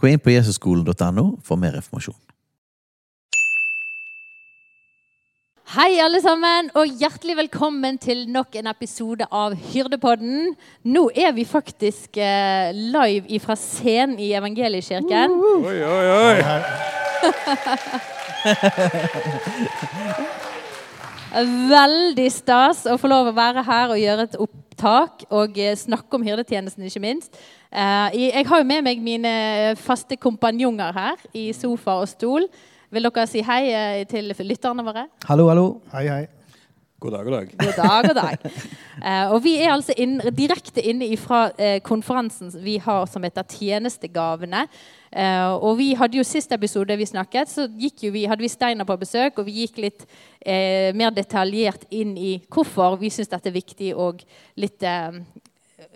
Gå inn på jesusskolen.no for mer informasjon. Hei, alle sammen, og hjertelig velkommen til nok en episode av Hyrdepodden. Nå er vi faktisk eh, live fra scenen i Evangeliekirken. Oi, oi, oi. Veldig stas å få lov å være her og gjøre et opptak og eh, snakke om hyrdetjenesten, ikke minst. Eh, jeg har jo med meg mine faste kompanjonger her i sofa og stol. Vil dere si hei eh, til lytterne våre? Hallo, hallo. Hei, hei. God dag, god dag. God dag, god dag. Eh, og vi er altså inn, direkte inne fra konferansen vi har som heter Tjenestegavene. Eh, og vi hadde jo Sist episode vi snakket, så vi, hadde vi Steiner på besøk. Og vi gikk litt eh, mer detaljert inn i hvorfor vi syns dette er viktig, og litt eh,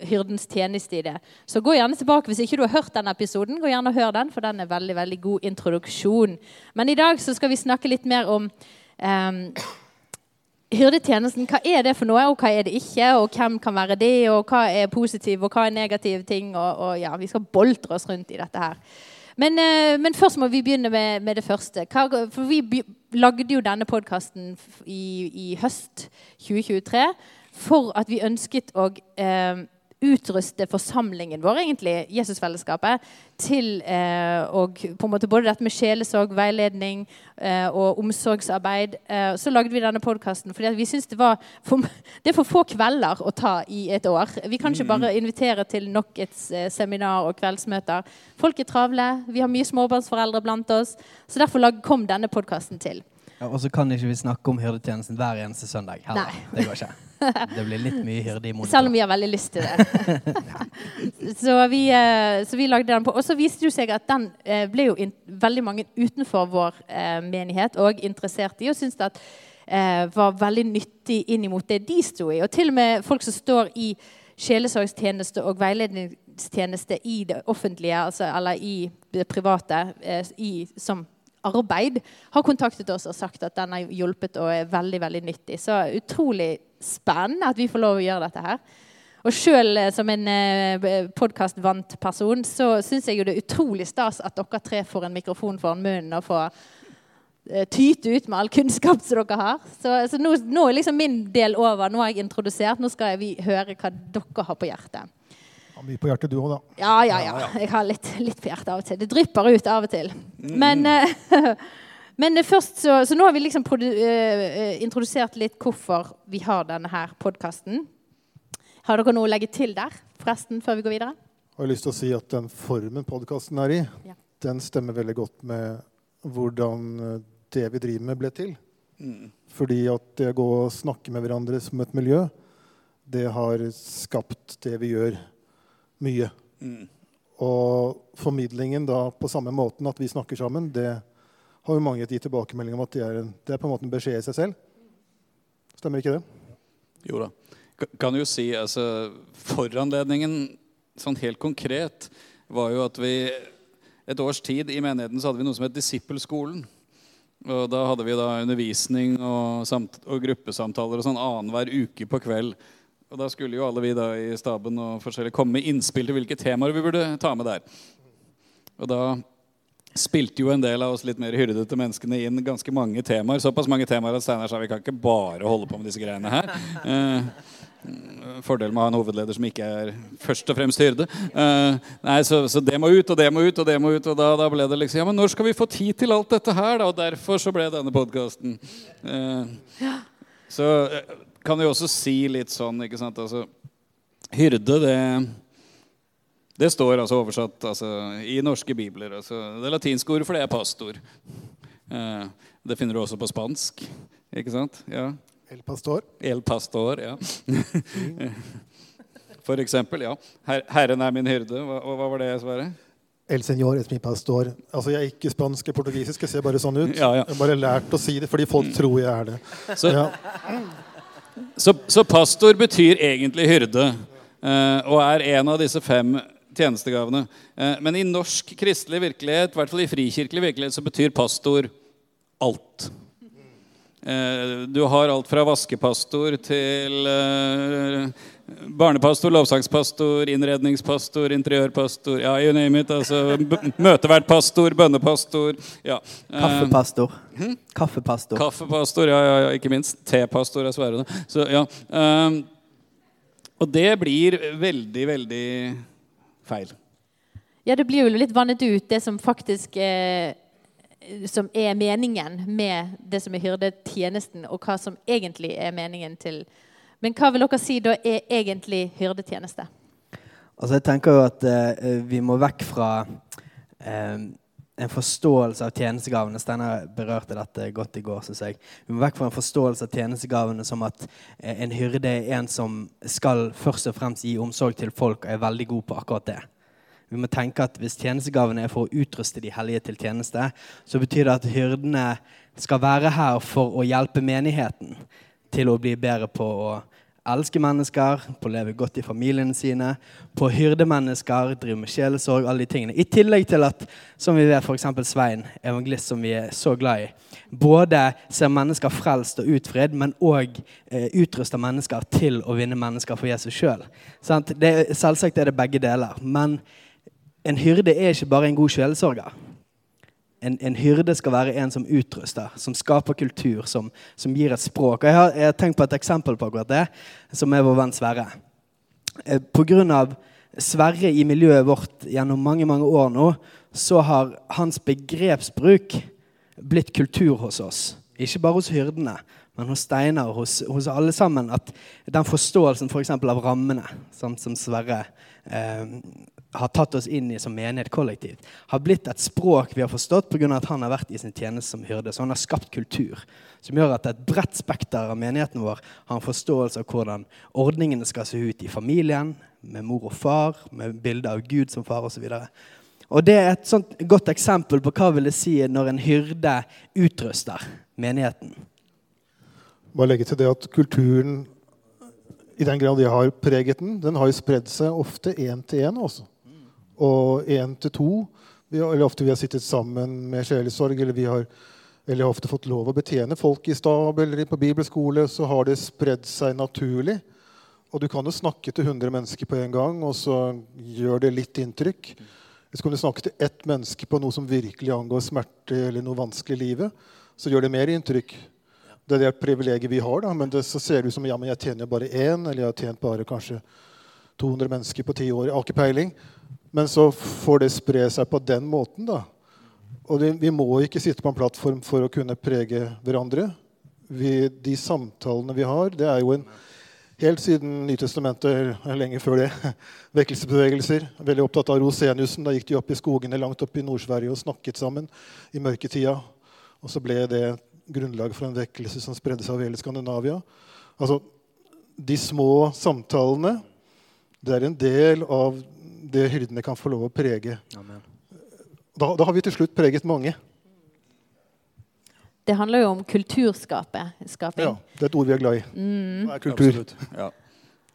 hyrdens tjeneste i det. Så gå gjerne tilbake hvis ikke du har hørt den episoden. gå gjerne og hør den, For den er veldig veldig god introduksjon. Men i dag så skal vi snakke litt mer om eh, hyrdetjenesten, hva er det for noe, og hva er det ikke? Og hvem kan være det, og hva er positiv, og hva er negative ting? Og, og ja, Vi skal boltre oss rundt i dette her. Men, eh, men først må vi begynne med, med det første. Hva, for vi lagde jo denne podkasten i, i, høst 2023 for at vi ønsket å eh, utruste forsamlingen vår, egentlig, Jesusfellesskapet, til eh, og på en måte både dette med sjelesorg, veiledning eh, og omsorgsarbeid. Eh, så lagde vi denne podkasten fordi vi syns det det er for få kvelder å ta i et år. Vi kan ikke bare invitere til nok et eh, seminar og kveldsmøter. Folk er travle, vi har mye småbarnsforeldre blant oss. Så derfor kom denne podkasten til. Ja, og så kan ikke vi snakke om hyrdetjenesten hver eneste søndag. Heller. Nei. Det går ikke. Det blir litt mye hyrde i monitor. Selv om vi har veldig lyst til det. så, vi, eh, så, vi, lagde den på. Og så viste det seg at den eh, ble jo veldig mange utenfor vår eh, menighet og interessert i, og syntes at var veldig nyttig inn mot det de sto i. Og til og med folk som står i sjelesorgstjeneste og veiledningstjeneste i det offentlige, altså, eller i det private, i, som arbeid, har kontaktet oss og sagt at den har hjulpet og er veldig veldig nyttig. Så utrolig spennende at vi får lov å gjøre dette her. Og sjøl eh, som en eh, podkastvant person så syns jeg jo det er utrolig stas at dere tre får en mikrofon foran munnen og får eh, tyte ut med all kunnskap som dere har. Så, så nå, nå, er liksom min del over. Nå har jeg introdusert. Nå skal vi høre hva dere har på hjertet. Har mye på hjertet du òg, da. Ja, ja, ja. Jeg har litt, litt, på hjertet av og til. Det drypper ut av og til. Men, uh, men først så, så, nå har vi liksom uh, introdusert litt hvorfor vi har denne her podkasten. Har dere noe å legge til der, forresten, før vi går videre? Jeg har lyst til å si at den formen podkasten er i, ja. den stemmer veldig godt med hvordan det vi driver med, ble til. Mm. Fordi at det å gå og snakke med hverandre som et miljø, det har skapt det vi gjør mye. Mm. Og formidlingen da på samme måten at vi snakker sammen, det har jo mange gitt tilbakemelding om at det er, en, det er på en måte en beskjed i seg selv. Stemmer ikke det? Jo da. Kan jo si altså Foranledningen sånn helt konkret var jo at vi et års tid i menigheten så hadde vi noe som het Disippelskolen. Og Da hadde vi da undervisning og, og gruppesamtaler og sånn annenhver uke på kveld. Og da skulle jo alle vi da i staben og forskjellig komme med innspill til hvilke temaer vi burde ta med der. Og da spilte jo en del av oss litt mer hyrdete menneskene inn ganske mange temaer. Såpass mange temaer at Steinar sa vi kan ikke bare holde på med disse greiene her. Eh, fordelen med å ha en hovedleder som ikke er først og fremst hyrde. Eh, nei, så, så, det må ut, og det må ut, og det må ut. Og da, da, ble det liksom Ja, men når skal vi få tid til alt dette her, da? Og derfor så ble denne podkasten. Eh, så eh, kan jo også si litt sånn ikke sant, altså, Hyrde, det, det står altså oversatt altså, i norske bibler. Altså, det latinske ordet for det er pastor. Eh, det finner du også på spansk. Ikke sant? Ja. El pastor. El pastor, ja. For eksempel, ja. Her, 'Herren er min hyrde'. Hva, hva var det svarer? El Señor es mi pastor. Altså, Jeg er ikke spansk eller portugisisk, jeg ser bare sånn ut. Ja, ja. Jeg har bare lært å si det fordi folk tror jeg er det. Så, Ja. så, så pastor betyr egentlig hyrde, eh, og er en av disse fem tjenestegavene. Eh, men i norsk kristelig virkelighet, i hvert fall i frikirkelig virkelighet, så betyr pastor alt. Eh, Du har alt fra vaskepastor til eh, barnepastor, lovsangspastor, innredningspastor, interiørpastor Ja, you name it. Altså, møtevertpastor, bønnepastor. Ja. Kaffepastor. Kaffepastor. Kaffepastor. Kaffepastor, ja, ja, ja, ikke minst. Tepastor er Sverre. da. Så, ja. og det blir veldig, veldig feil. Ja, det blir jo litt vannet ut, det som faktisk eh, som er meningen med det som er hyrdetjenesten, og hva som egentlig er meningen til Men hva vil dere si da er egentlig hyrdetjeneste? Altså jeg tenker jo at eh, vi må vekk fra eh, en forståelse av tjenestegavene. Steinar berørte dette godt i går, synes jeg. Vi må vekk fra en forståelse av tjenestegavene som at eh, en hyrde er en som skal først og fremst gi omsorg til folk og er veldig god på akkurat det. Vi må tenke at Hvis tjenestegavene er for å utruste de hellige til tjeneste, så betyr det at hyrdene skal være her for å hjelpe menigheten til å bli bedre på å elske mennesker, på å leve godt i familiene sine, på å hyrde mennesker, drive med sjelesorg, alle de tingene. I tillegg til at, som vi vet, f.eks. Svein, evangelist som vi er så glad i, både ser mennesker frelst og utfridd, men òg eh, utruster mennesker til å vinne mennesker for Jesus sjøl. Selvsagt er det begge deler. Men en hyrde er ikke bare en god sjelesorger. En, en hyrde skal være en som utruster, som skaper kultur, som, som gir et språk. Og jeg har, jeg har tenkt på et eksempel på akkurat det, som er vår venn Sverre. Pga. Grunn av Sverre i miljøet vårt gjennom mange mange år nå, så har hans begrepsbruk blitt kultur hos oss. Ikke bare hos hyrdene, men hos Steinar og hos, hos alle sammen. At den forståelsen for eksempel av rammene, som, som Sverre eh, har tatt oss inn i som menighet kollektivt, har blitt et språk vi har forstått pga. at han har vært i sin tjeneste som hyrde. Så han har skapt kultur som gjør at et bredt spekter av menigheten vår har en forståelse av hvordan ordningene skal se ut i familien, med mor og far, med bilde av Gud som far osv. Og det er et sånt godt eksempel på hva vil det si når en hyrde utruster menigheten. Bare legge til det at kulturen, i den grad jeg har preget den, den har jo spredd seg ofte én til én også. Og én til to. Eller ofte vi har sittet sammen med sjelesorg, eller vi har eller ofte fått lov å betjene folk i stab eller på bibelskole, så har det spredd seg naturlig. Og du kan jo snakke til 100 mennesker på en gang, og så gjør det litt inntrykk. Hvis du kan snakke til ett menneske på noe som virkelig angår smerte eller noe vanskelig i livet, så gjør det mer inntrykk. Det er det privilegiet vi har, da, men det, så ser det ut som ja, men jeg tjener bare én, eller jeg har tjent bare kanskje 200 mennesker på ti år. Jeg har ikke peiling. Men så får det spre seg på den måten, da. Og det, vi må ikke sitte på en plattform for å kunne prege hverandre. Vi, de samtalene vi har, det er jo en Helt siden Nytestamentet, lenge før det, vekkelsesbevegelser. Veldig opptatt av Roseniusen. Da gikk de opp i skogene langt opp i Nord-Sverige og snakket sammen i mørketida. Og så ble det grunnlag for en vekkelse som spredde seg over hele Skandinavia. Altså, De små samtalene det er en del av det hyrdene kan få lov å prege. Da, da har vi til slutt preget mange. Det handler jo om kulturskaping. Ja, det er et ord vi er glad i. Hva er kultur? Ja.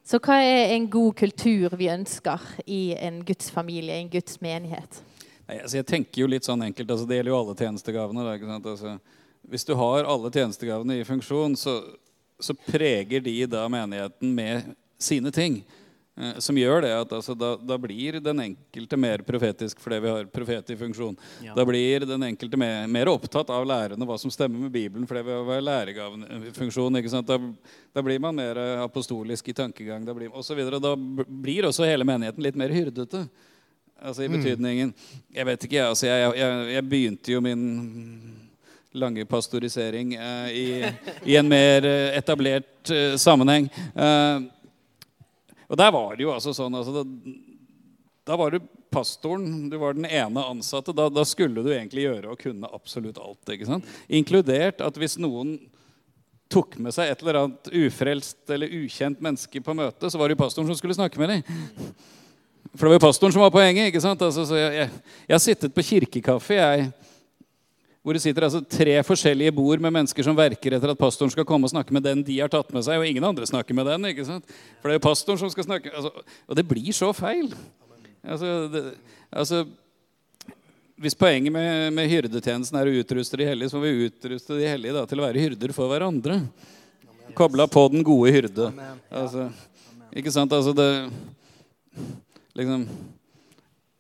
Så hva er en god kultur vi ønsker i en Guds familie, i en Guds menighet? Nei, altså jeg tenker jo litt sånn enkelt, altså Det gjelder jo alle tjenestegavene. Da, ikke sant? Altså, hvis du har alle tjenestegavene i funksjon, så, så preger de da menigheten med sine ting. Eh, som gjør det at altså, da, da blir den enkelte mer profetisk fordi vi har profet i funksjon. Ja. Da blir den enkelte mer, mer opptatt av lærerne hva som stemmer med Bibelen fordi vi har læregaven i funksjon. ikke sant? Da, da blir man mer eh, apostolisk i tankegang. Da blir, og så videre. da blir også hele menigheten litt mer hyrdete. Altså i betydningen Jeg vet ikke. Altså, jeg, jeg, jeg begynte jo min lange pastorisering eh, i, i en mer eh, etablert eh, sammenheng. Eh, og der var det jo altså sånn altså, da, da var du pastoren, du var den ene ansatte. Da, da skulle du egentlig gjøre og kunne absolutt alt. ikke sant? Inkludert at hvis noen tok med seg et eller annet ufrelst eller ukjent menneske på møte, så var det jo pastoren som skulle snakke med dem. For det var jo pastoren som var poenget. ikke sant? Altså, jeg, jeg, jeg, har sittet på kirkekaffe jeg, hvor det sitter altså tre forskjellige bord med mennesker som verker etter at pastoren skal komme og snakke med den de har tatt med seg, og ingen andre snakker med den. ikke sant? For det er jo pastoren som skal snakke. Altså, og det blir så feil. Altså, det, altså hvis poenget med, med, hyrdetjenesten er å utruste de hellige, så må vi utruste de hellige da, til å være hyrder for hverandre. Kobla på den gode hyrde. Altså, ikke sant? Altså det liksom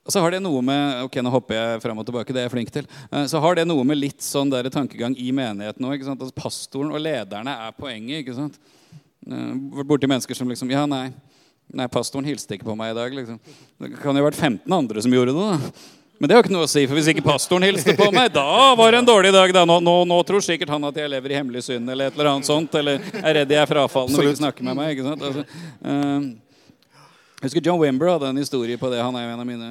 og så har det noe med ok, nå hopper jeg frem og tilbake, det er jeg flink til, eh, så har det noe med litt sånn der tankegang i menigheten òg. Altså, pastoren og lederne er poenget. ikke sant? Eh, borti mennesker som liksom Ja, nei, nei, pastoren hilste ikke på meg i dag. liksom. Det kan jo ha vært 15 andre som gjorde det. da. Men det har ikke noe å si, for hvis ikke pastoren hilste på meg, da var det en dårlig dag. da. Nå, nå, nå tror sikkert han at jeg lever i hemmelig synd eller et eller annet sånt. Eller er redd jeg er frafallende og vil snakke med meg. ikke sant? Altså, uh, jeg husker John Wimber hadde en historie på det. Han er jo en av mine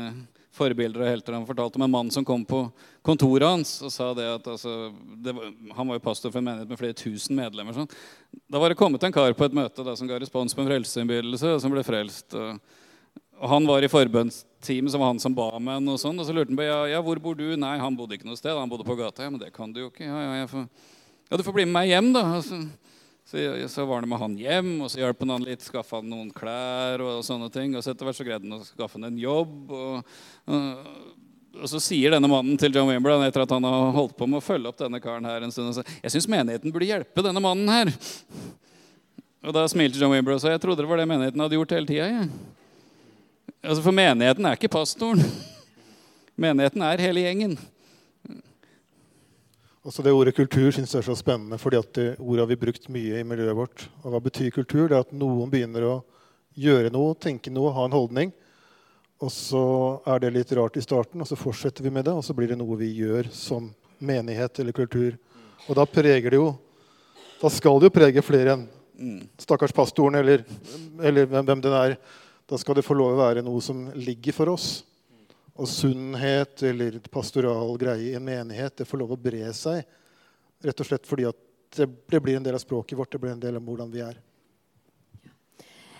forbilder og helter. Han fortalte om en mann som kom på kontoret hans og sa det at altså, det var, Han var jo pastor for en menighet med flere tusen medlemmer. Sånn. Da var det kommet en kar på et møte da, som ga respons på en frelsesinnbydelse, og som ble frelst. Og, og han var i forbønnsteamet, som var han som ba med en. Og sånn, og så lurte han på ja, ja, hvor bor du. Nei, han bodde ikke noe sted. Han bodde på gata. Ja, men det kan du jo ikke. Ja, ja, får, ja du får bli med meg hjem, da. Altså, så, så, var det med han hjem, og så hjalp han litt. Skaffa han noen klær og, og sånne ting. Og så etter hvert så greide han å skaffe han en jobb. Og, og, og så sier denne mannen til John Wimbledon etter at han har holdt på med å følge opp denne karen her en stund, og så, jeg syns menigheten burde hjelpe denne mannen her. Og da smilte John Wimbledon og sa jeg trodde det var det menigheten hadde gjort hele tida. Ja. Altså, for menigheten er ikke pastoren. Menigheten er hele gjengen. Også det Ordet kultur synes jeg er så spennende, fordi at det ordet har vi brukt mye i miljøet vårt. Og Hva betyr kultur? Det er at noen begynner å gjøre noe, tenke noe, ha en holdning. Og så er det litt rart i starten, og så fortsetter vi med det, og så blir det noe vi gjør som menighet eller kultur. Og da preger det jo Da skal det jo prege flere enn stakkars pastoren eller, eller hvem den er. Da skal det få lov å være noe som ligger for oss. Og sunnhet eller pastoral greie i en menighet det får lov å bre seg. Rett og slett fordi at det, blir en del av språket vårt, det blir en del av hvordan vi er.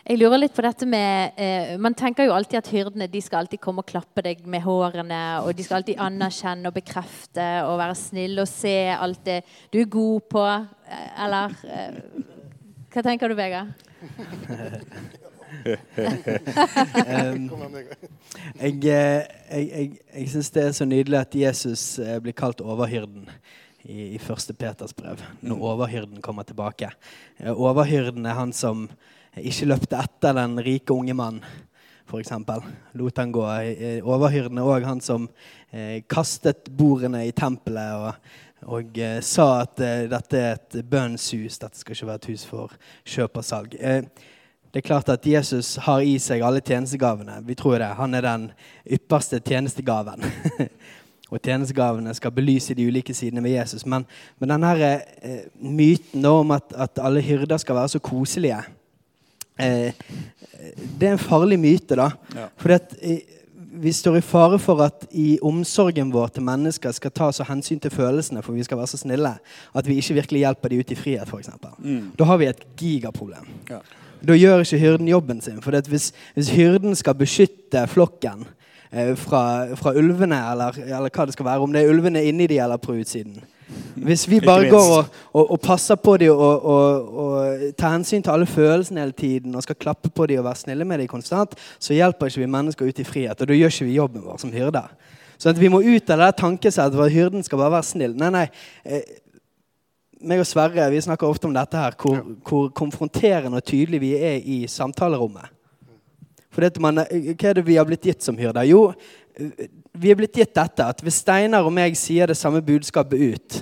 Jeg lurer litt på dette med eh, Man tenker jo alltid at hyrdene de skal alltid komme og klappe deg med hårene. Og de skal alltid anerkjenne og bekrefte og være snille og se alt det du er god på. Eh, eller eh, Hva tenker du, Vegard? um, jeg jeg, jeg, syns det er så nydelig at Jesus eh, blir kalt overhyrden i, i første Peters brev, når mm. overhyrden kommer tilbake. Eh, overhyrden er han som ikke løpte etter den rike unge mannen, f.eks. Lot han gå. Eh, overhyrden er òg han som eh, kastet bordene i tempelet og, og eh, sa at eh, dette er et bønnshus, dette skal ikke være et hus for kjøp og salg. Eh, det er klart at Jesus har i seg alle tjenestegavene. Vi tror det. Han er den ypperste tjenestegaven. og tjenestegavene skal belyse de ulike sidene ved Jesus. Men, men denne eh, myten om at, at, alle hyrder skal være så koselige, eh, det er en farlig myte. da. Ja. For eh, vi står i fare for at i omsorgen vår til mennesker skal ta så hensyn til følelsene, for vi skal være så snille, at vi ikke virkelig hjelper dem ut i frihet, f.eks. Mm. Da har vi et gigaproblem. Ja. Da gjør ikke hyrden jobben sin. For hvis, hvis, hyrden skal beskytte flokken eh, fra, fra, ulvene, eller, eller, hva det skal være, om det er ulvene inni de eller på utsiden Hvis vi bare går og, og, og, passer på dem og, og, tar hensyn til alle følelsene hele tiden og skal klappe på dem og være snille med dem konstant, så hjelper ikke vi mennesker ut i frihet. Og da gjør ikke vi jobben vår som hyrder. Så vi må ut av det tankesettet at hyrden skal bare være snill. Nei, nei. Eh, meg og Sverre vi snakker ofte om dette her, hvor, ja. hvor konfronterende og tydelig vi er i samtalerommet. For det man, Hva er det vi har blitt gitt som hyrder? Jo, vi er blitt gitt dette at hvis Steinar og meg sier det samme budskapet ut,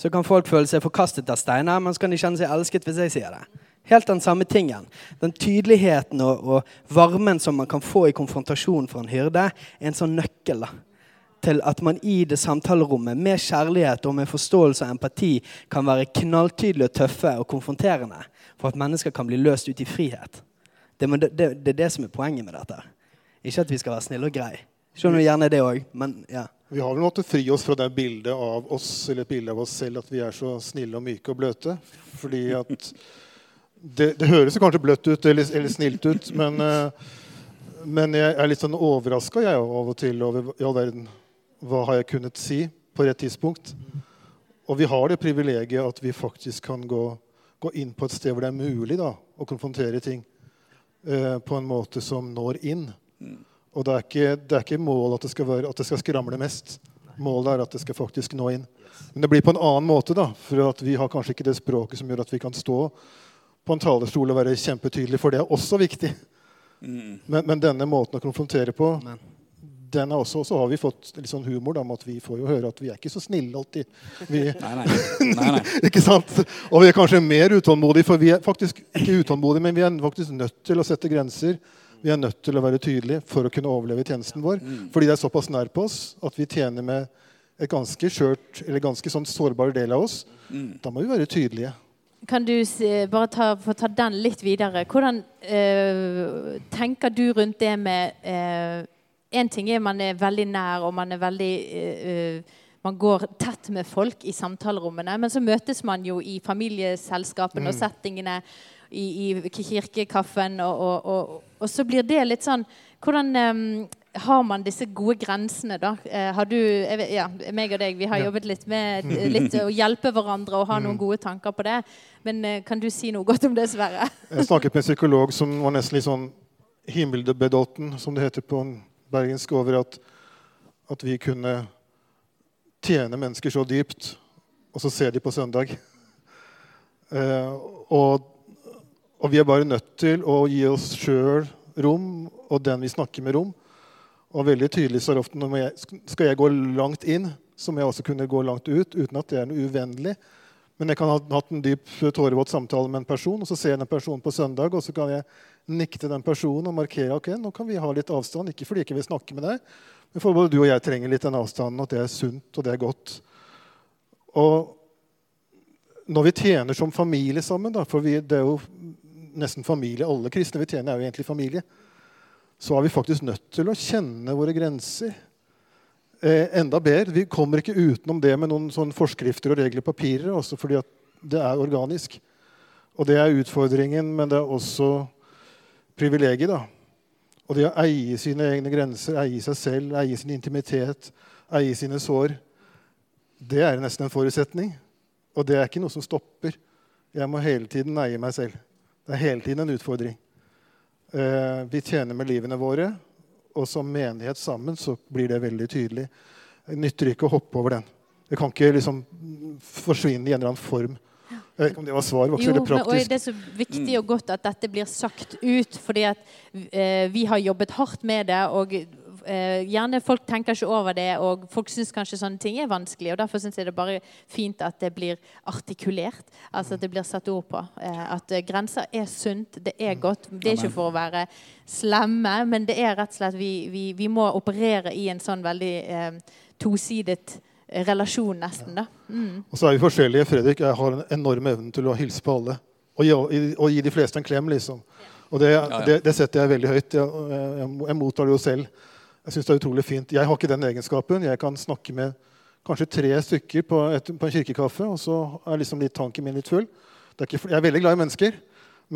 så kan folk føle seg forkastet av Steinar, men så kan de kjenne seg elsket hvis jeg sier det. Helt den samme tingen. Den tydeligheten og, og varmen som man kan få i konfrontasjon fra en hyrde, er en sånn nøkkel. da til at man i det samtalerommet med kjærlighet og med forståelse og empati kan være knalltydelige og tøffe og konfronterende for at mennesker kan bli løst ut i frihet. Det, det, det, det er det som er poenget med dette. Ikke at vi skal være snille og greie. Skjønner gjerne det òg, men ja. Vi har vel måttet fri oss fra det bildet av oss eller et bilde av oss selv at vi er så snille og myke og bløte. Fordi at det, det høres kanskje bløtt ut eller, eller snilt ut, men uh, Men jeg er litt sånn overraska av og til over i all verden hva har jeg kunnet si på rett tidspunkt. Og vi har det privilegiet at vi faktisk kan gå, gå inn på et sted hvor det er mulig da, å konfrontere ting eh, på en måte som når inn. Og det er ikke, det er ikke målet at det, skal være, at det skal skramle mest. Målet er at det skal faktisk nå inn. Men det blir på en annen måte, da, for vi har kanskje ikke det språket som gjør at vi kan stå på en talerstol og være kjempetydelig, for det er også viktig. Mm. Men, men, denne måten å konfrontere på Amen den er også, så har vi fått litt sånn humor da, med at vi får jo høre at vi er ikke så snille alltid. Vi, nei, nei. Nei, nei. ikke sant? Og vi er kanskje mer utålmodige, for vi er faktisk ikke utålmodige, men vi er faktisk nødt til å sette grenser. Vi er nødt til å være tydelige for å kunne overleve tjenesten vår. Mm. Fordi det er såpass nær på oss at vi tjener med et ganske skjørt eller ganske sånn sårbar del av oss. Mm. Da må vi være tydelige. Kan du bare ta, få ta den litt videre? Hvordan øh, tenker du rundt det med øh, en ting er man er veldig nær, og man er veldig uh, man går tett med folk i samtalerommene, men så møtes man jo i familieselskapene mm. og settingene, i, i kirkekaffen, og, og, og, og, så blir det litt sånn Hvordan um, har man disse gode grensene, da? Uh, har du jeg, Ja, meg og deg, vi har ja. jobbet litt med litt å hjelpe hverandre og ha noen mm. gode tanker på det. Men uh, kan du si noe godt om det, Sverre? Jeg snakket med en psykolog som var nesten litt sånn himmelbedåten, som det heter på en bergensk over at, at, vi kunne tjene mennesker så dypt, og så ser de på søndag. Eh, og, og, vi er bare nødt til å gi oss sjøl rom, og den vi snakker med, rom. Og veldig tydelig så er ofte når jeg, Skal jeg gå langt inn, så må jeg også kunne gå langt ut uten at det er noe uvennlig. Men jeg kan ha hatt en dyp tårevåt samtale med en person, og så ser jeg den personen på søndag, og så kan jeg til den personen og markere ok, nå kan vi ha litt avstand. Ikke fordi vi ikke vil snakke med deg, men for både du og jeg trenger litt den avstanden, at det er sunt og det er godt. Og når vi tjener som familie sammen, da, for vi, det er jo nesten familie, alle kristne vi tjener, er jo egentlig familie, så er vi faktisk nødt til å kjenne våre grenser. Eh, enda bedre, Vi kommer ikke utenom det med noen sånne forskrifter og regler og papirer, også fordi det er organisk. Og det er utfordringen, men det er også privilegiet. da. Og det å eie sine egne grenser, eie seg selv, eie sin intimitet, eie sine sår, det er nesten en forutsetning. Og det er ikke noe som stopper. Jeg må hele tiden eie meg selv. Det er hele tiden en utfordring. Eh, vi tjener med livene våre, og som menighet sammen så blir det veldig tydelig. Det nytter ikke å hoppe over den. Det kan ikke liksom forsvinne i en eller annen form. Jeg vet ikke om det var svar. Var jo, men, og det er så viktig og godt at dette blir sagt ut, fordi at eh, vi har jobbet hardt med det. og eh, gjerne Folk tenker ikke over det, og folk syns kanskje sånne ting er vanskelig. og Derfor syns jeg det er bare fint at det blir artikulert, altså at det blir satt ord på. Eh, at eh, grenser er sunt, det er godt. Det er ikke for å være slemme, men det er rett og slett vi, vi, vi må operere i en sånn veldig eh, tosidet relasjon, nesten. da. Mm. Og så er vi forskjellige. Fredrik jeg har en enorm evne til å hilse på alle. Og gi, og gi de fleste en klem, liksom. Og det, det, det setter jeg veldig høyt. Jeg, jeg, jeg mottar det jo selv. Jeg synes det er utrolig fint. Jeg har ikke den egenskapen. Jeg kan snakke med kanskje tre stykker på, et, på en kirkekaffe, og så er liksom litt tanken min litt full. Ikke, jeg er veldig glad i mennesker,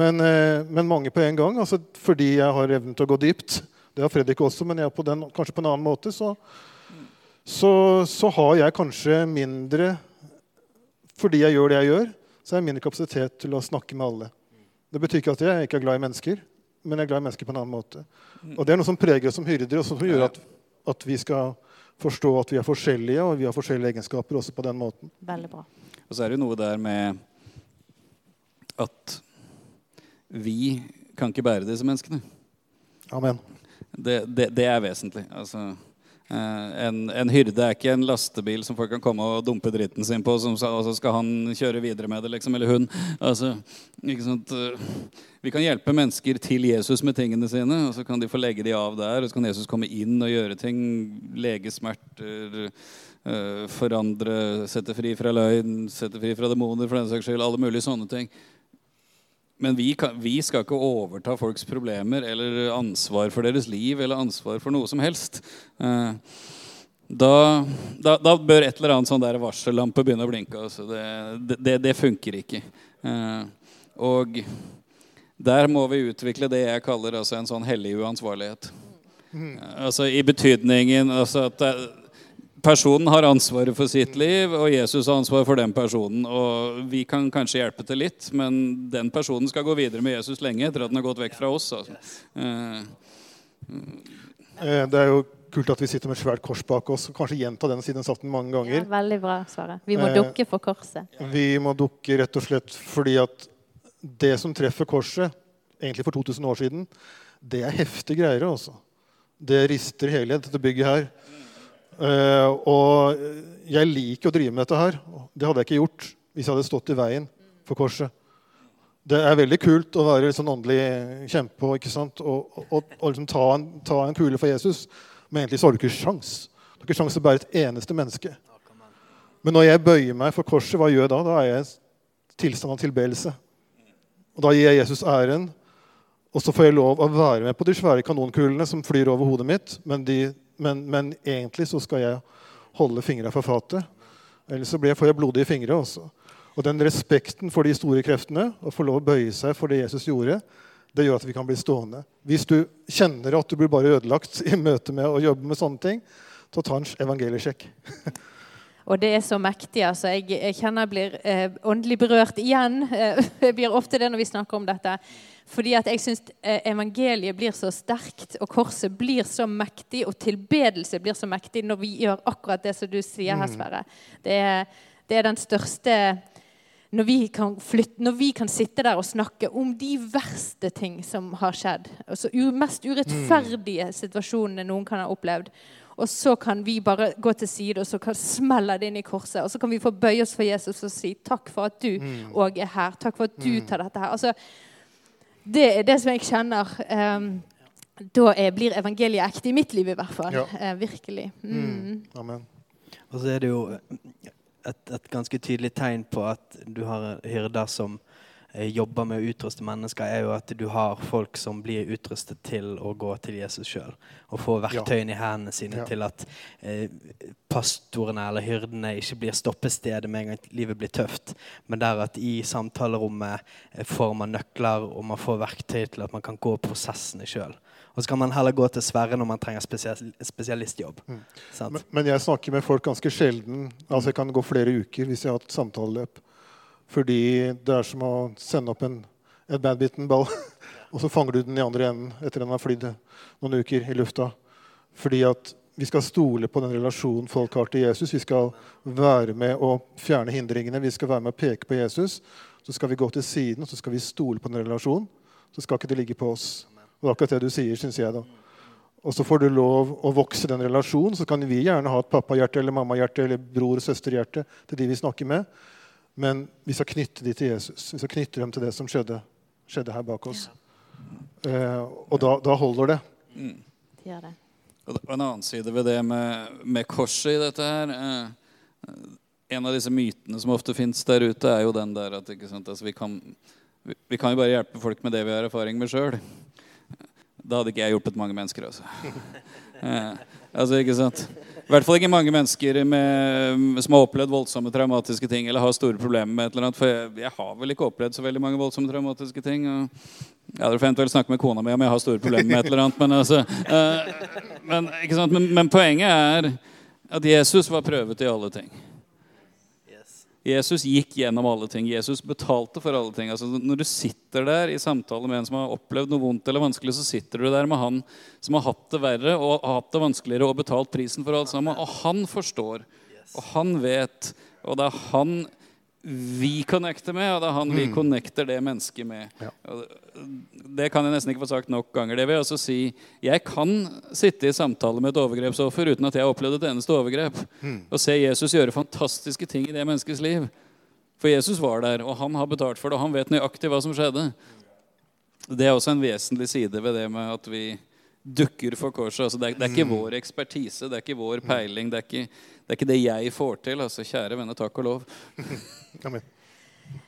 men, eh, men mange på en gang. Altså, fordi jeg har evnen til å gå dypt. Det har Fredrik også, men jeg på den, kanskje på en annen måte. så så, så, har jeg kanskje mindre Fordi jeg gjør det jeg gjør, så har jeg mindre kapasitet til å snakke med alle. Det betyr ikke at jeg ikke er glad i mennesker, men jeg er glad i mennesker på en annen måte. Og Det er noe som preger oss som hyrder, og som gjør at, at, vi skal forstå at vi er forskjellige, og vi har forskjellige egenskaper også på den måten. Veldig bra. Og så er det noe der med at vi kan ikke bære disse menneskene. Amen. Det, det, det er vesentlig. altså... Eh, en, en, hyrde er ikke en lastebil som folk kan komme og dumpe dritten sin på, og så skal han kjøre videre med det, liksom, eller hun. Altså, eh, vi kan hjelpe mennesker til Jesus med tingene sine, og så kan de få legge de av der. Og så kan Jesus komme inn og gjøre ting. Lege smerter, uh, forandre, sette fri fra løgn, sette fri fra demoner, for den saks skyld. Alle mulige sånne ting. Men vi, kan, vi, skal ikke overta folks problemer eller ansvar for deres liv eller ansvar for noe som helst. Eh, da, da, da bør et eller annet sånn der varsellampe begynne å blinke. Altså det, det, det, funker ikke. Eh, og der må vi utvikle det jeg kaller altså en sånn hellig uansvarlighet. Altså I betydningen altså at personen har ansvaret for sitt liv, og Jesus har ansvaret for den personen. Og vi kan kanskje hjelpe til litt, men den personen skal gå videre med Jesus lenge etter at den har gått vekk fra oss. Altså. Eh, Eh, Det er jo kult at vi sitter med et svært kors bak oss. Kanskje gjenta den siden satt den mange Ja, ganger. veldig bra, Svaret. Vi må Eh, dukke for korset. Vi må dukke rett og slett fordi at det som treffer korset, egentlig for 2000 år siden, det er heftige greier. Også. Det rister hele dette bygget her. Eh, og jeg liker å drive med dette her. Det hadde jeg ikke gjort hvis jeg hadde stått i veien for korset. Det er veldig kult å være sånn åndelig kjempe sant? og, og, og liksom ta, en, ta en kule for Jesus. Men egentlig så har du ikke sjans. Du har ikke sjans til å bære et eneste menneske. Men når jeg bøyer meg for korset, hva gjør jeg da? Da er jeg i tilstand av tilbedelse. Og da gir jeg Jesus æren. Og så får jeg lov å være med på de svære kanonkulene som flyr over hodet mitt. Men, de, men, men egentlig så skal jeg holde fingra for fatet. Ellers så får jeg blodige fingre også. Og den respekten for de store kreftene, å få lov å bøye seg for det Jesus gjorde, det gjør at vi kan bli stående. Hvis du kjenner at du blir bare ødelagt i møte med å jobbe med sånne ting, så ta en evangeliesjekk. Og det er så mektig. altså. Jeg, jeg kjenner jeg blir eh, åndelig berørt igjen. Det blir ofte det når vi snakker om dette. Fordi at jeg syns eh, evangeliet blir så sterkt, og korset blir så mektig, og tilbedelse blir så mektig når vi gjør akkurat det som du sier her, Sverre. Det det er den største når vi, kan flytte, når vi kan sitte der og snakke om de verste ting som har skjedd, altså mest urettferdige situasjonene noen kan ha opplevd, og så kan vi bare gå til side og så kan smelle det inn i korset. Og så kan vi få bøye oss for Jesus og si takk for at du òg er her. Takk for at du tar dette her. Altså, det er det som jeg kjenner. Um, da er, blir evangeliet ekte i mitt liv, i hvert fall. Ja. Uh, virkelig. Mm. Amen. Og så er det jo et, et ganske tydelig tegn på at du har hyrder som jobber med å utruste mennesker, er jo at du har folk som blir utrustet til å gå til Jesus sjøl. Og få verktøyene i hendene sine Ja. til at eh, pastorene eller hyrdene ikke blir stoppestedet med en gang livet blir tøft, men der at i samtalerommet eh, får man nøkler, og man får verktøy til at man kan gå prosessene sjøl. Og så kan man heller gå til Sverre når man trenger spesial spesialistjobb. Sant? Men, men jeg snakker med folk ganske sjelden. Altså Jeg kan gå flere uker hvis jeg har hatt samtaleløp. Fordi det er som å sende opp en, en badmintonball, og så fanger du den i andre enden etter den har flydd noen uker i lufta. Fordi at vi skal stole på den relasjonen folk har til Jesus. Vi skal være med å fjerne hindringene. Vi skal være med å peke på Jesus. Så skal vi gå til siden og så skal vi stole på den relasjonen. Så skal ikke det ligge på oss. Og det er akkurat det du sier, syns jeg. da. Og så får du lov å vokse den relasjonen. Så kan vi gjerne ha et pappahjerte eller mammahjerte eller bror- og søsterhjerte til de vi snakker med. Men vi skal knytte de til Jesus. Vi skal knytte dem til det som skjedde, skjedde her bak oss. Eh, og da, da holder det. Det gjør det. Og det- og en annen side ved det med, med korset i dette her eh, En av disse mytene som ofte fins der ute, er jo den der at ikke sant, altså vi, kan, vi, vi kan jo bare hjelpe folk med det vi har erfaring med sjøl. Da hadde ikke jeg hjulpet mange mennesker, altså. Eh, altså, ikke sant? I hvert fall ikke mange mennesker med, som har opplevd voldsomme traumatiske ting eller har store problemer med et eller annet. For jeg, jeg har vel ikke opplevd så veldig mange voldsomme traumatiske ting. Og, hadde Dere får eventuelt snakke med kona mi om jeg har store problemer med et eller annet. Men, altså, eh, men? Men, men poenget er at Jesus var prøvet i alle ting. Jesus gikk gjennom alle ting. Jesus betalte for alle ting. Altså, når du sitter der i samtale med en som har opplevd noe vondt eller vanskelig, så sitter du der med han som har hatt det verre og har hatt det vanskeligere og betalt prisen for alt sammen. Og han forstår, og han vet, og det er han vi connecter med, og det er han vi connecter det mennesket med. Ja. Det kan jeg nesten ikke få sagt nok ganger. Det vil jeg også si Jeg kan sitte i samtale med et overgrepsoffer uten at jeg har opplevd et eneste overgrep, og se Jesus gjøre fantastiske ting i det menneskets liv. For Jesus var der, og han har betalt for det, og han vet nøyaktig hva som skjedde. Det er også en vesentlig side ved det med at vi dukker for korset. Altså, det, er, det er ikke vår ekspertise, det er ikke vår peiling, det er ikke det, er ikke det jeg får til. Altså, kjære venner, takk og lov. Amen.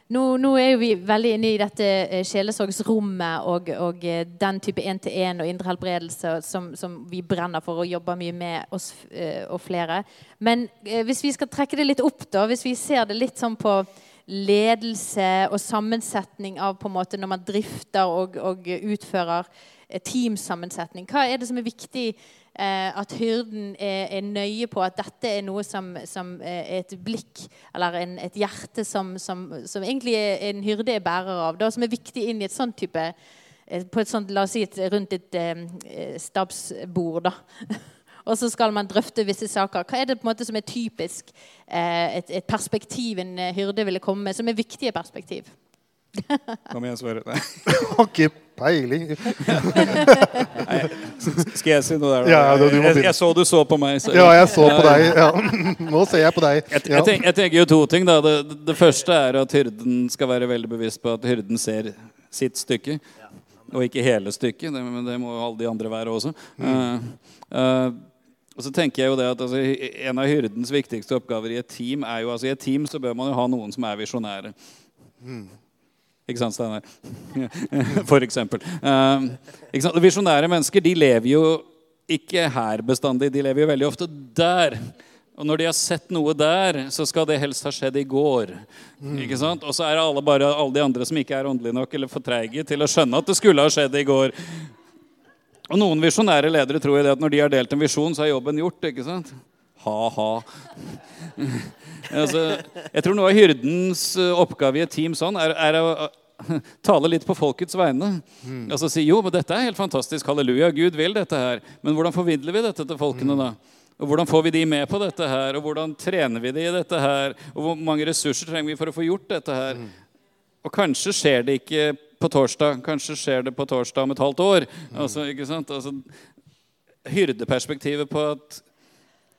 Nå, nå er jo vi veldig inne i dette eh, sjelesorgsrommet og, og eh, den type én-til-én og indre helbredelse som, som vi brenner for og jobber mye med oss eh, og flere. Men hvis vi skal trekke det litt opp, da, hvis vi ser det litt sånn på ledelse og sammensetning av på en måte når man drifter og, og utfører eh, teamsammensetning. Hva er det som er viktig eh, at hyrden er, er, nøye på at dette er noe som, som er et blikk eller en, et hjerte som, som, som, egentlig en hyrde er bærer av? Det som er viktig inn i et sånt type på et sånt, la oss si et, rundt et eh, stabsbord. da. og så skal man drøfte visse saker. Hva er det på en måte som er typisk eh, et, et, perspektiv en hyrde ville komme med, som er viktige perspektiv? Kom igjen, Sverre. Har ikke peiling. Nei, skal jeg si noe der? Ja, da, jeg, jeg, så du så på meg. Så. Ja, jeg så på deg. Ja. Nå ser jeg på deg. Ja. Jeg, jeg, tenker, jeg, tenker jo to ting. da. Det, det, første er at hyrden skal være veldig bevisst på at hyrden ser sitt stykke. Og ikke hele stykket. Det, men det må jo alle de andre være også. Mm. Uh, uh, og så tenker jeg jo det at altså, En av hyrdens viktigste oppgaver i et team er jo altså i et team så bør man jo ha noen som er visjonære. Mm. Ikke sant, Steinar? For eksempel. Um, Visjonære mennesker de lever jo ikke her bestandig. De lever jo veldig ofte der. Og når de har sett noe der, så skal det helst ha skjedd i går. Ikke sant? Og så er alle bare alle de andre som ikke er åndelige nok eller for treige til å skjønne at det skulle ha skjedd i går. Og noen visjonære ledere tror jo det at når de har delt en visjon, så er jobben gjort. ikke sant? Ha-ha. altså, jeg tror noe av hyrdens eh, oppgave i et team sånn er, er å tale litt på folkets vegne. Mm. Altså si jo, men dette er helt fantastisk. Halleluja, Gud vil dette her. Men hvordan formidler vi dette til folkene da? Og Hvordan får vi de med på dette her? Og hvordan trener vi de i dette her? Og hvor mange ressurser trenger vi for å få gjort dette her? Mm. Og kanskje skjer det ikke på torsdag. Kanskje skjer det på torsdag om et halvt år. Mm. Altså, ikke sant? Altså, hyrdeperspektivet på at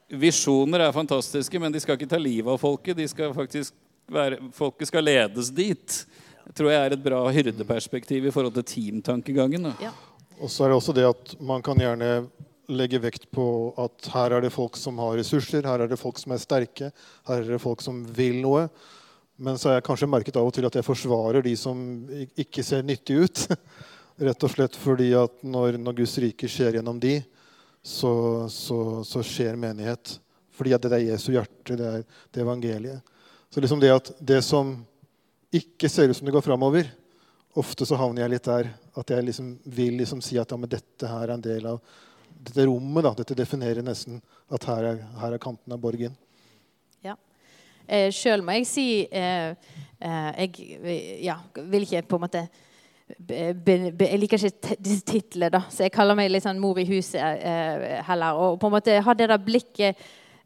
visjoner er fantastiske, men de skal ikke ta livet av folket. De skal faktisk være, folket skal ledes dit. Det tror jeg er et bra hyrdeperspektiv i forhold til teamtankegangen. Ja. Og så er det også det at man kan gjerne legge vekt på at her er det folk som har ressurser, her er det folk som er sterke, her er det folk som vil noe. Men så har jeg kanskje merket av og til at jeg forsvarer de som ikke ser nyttige ut. Rett og slett fordi at når, når Guds rike skjer gjennom de, så, så, så, skjer menighet. Fordi at det er Jesu hjerte, det er det evangeliet. Så liksom det at det som ikke ser ut som det går framover Ofte så havner jeg litt der at jeg liksom vil liksom si at ja, men dette her er en del av dette rommet. Da, dette definerer nesten at her er, her er kanten av borgen. Eh, Sjøl må jeg si eh, eh, Jeg ja, vil ikke på en måte Jeg liker ikke disse titlene, da, så jeg kaller meg litt sånn mor i huset eh, heller. Og på en måte ha det der blikket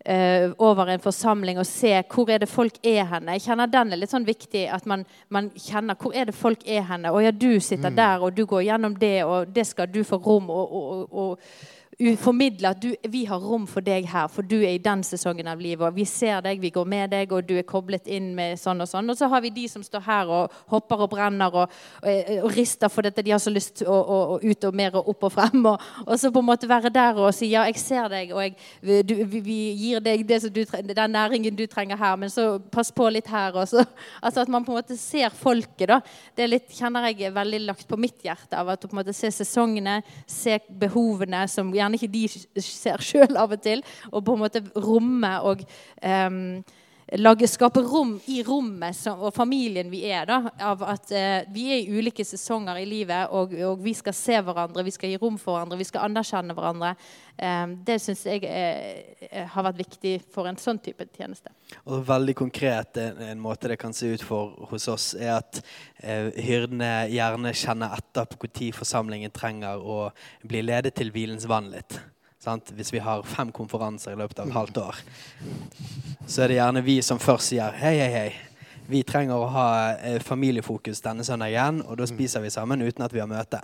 eh, over en forsamling og se hvor er det folk er henne. Jeg kjenner Den er litt sånn viktig. At man, man kjenner hvor er det folk er henne. Å ja, du sitter mm. der, og du går gjennom det, og det skal du få rom og, og, og formidle at du, vi har rom for deg her, for du er i den sesongen av livet. og Vi ser deg, vi går med deg, og du er koblet inn med sånn og sånn. Og så har vi de som står her og hopper og brenner og, og, og rister for dette. De har så lyst å, å, å ut og mer og opp og frem. Og, og, så på en måte være der og si ja, jeg ser deg, og jeg, du, vi, gir deg du, den næringen du trenger her, men så pass på litt her. også. altså At man på en måte ser folket. da. Det litt, kjenner jeg veldig lagt på mitt hjerte. av at du på en måte ser sesongene, ser behovene som gjerne gjerne ikke de ser sjøl av og til. Og på en måte romme og um, lage, skape rom i rommet som, og familien vi er. da, av at eh, Vi er i ulike sesonger i livet, og, og, vi skal se hverandre, vi skal gi rom for hverandre, vi skal anerkjenne hverandre. Eh, det syns jeg eh, har vært viktig for en sånn type tjeneste. Og Veldig konkret en, en måte det kan se ut for hos oss, er at uh, hyrdene gjerne kjenner etter på når forsamlingen trenger å bli ledet til hvilens vann litt. Sant? Hvis vi har fem konferanser i løpet av et halvt år, så er det gjerne vi som først sier hei, hei, hei. Vi trenger å ha eh, familiefokus denne søndagen, og da spiser vi sammen uten at vi har møte.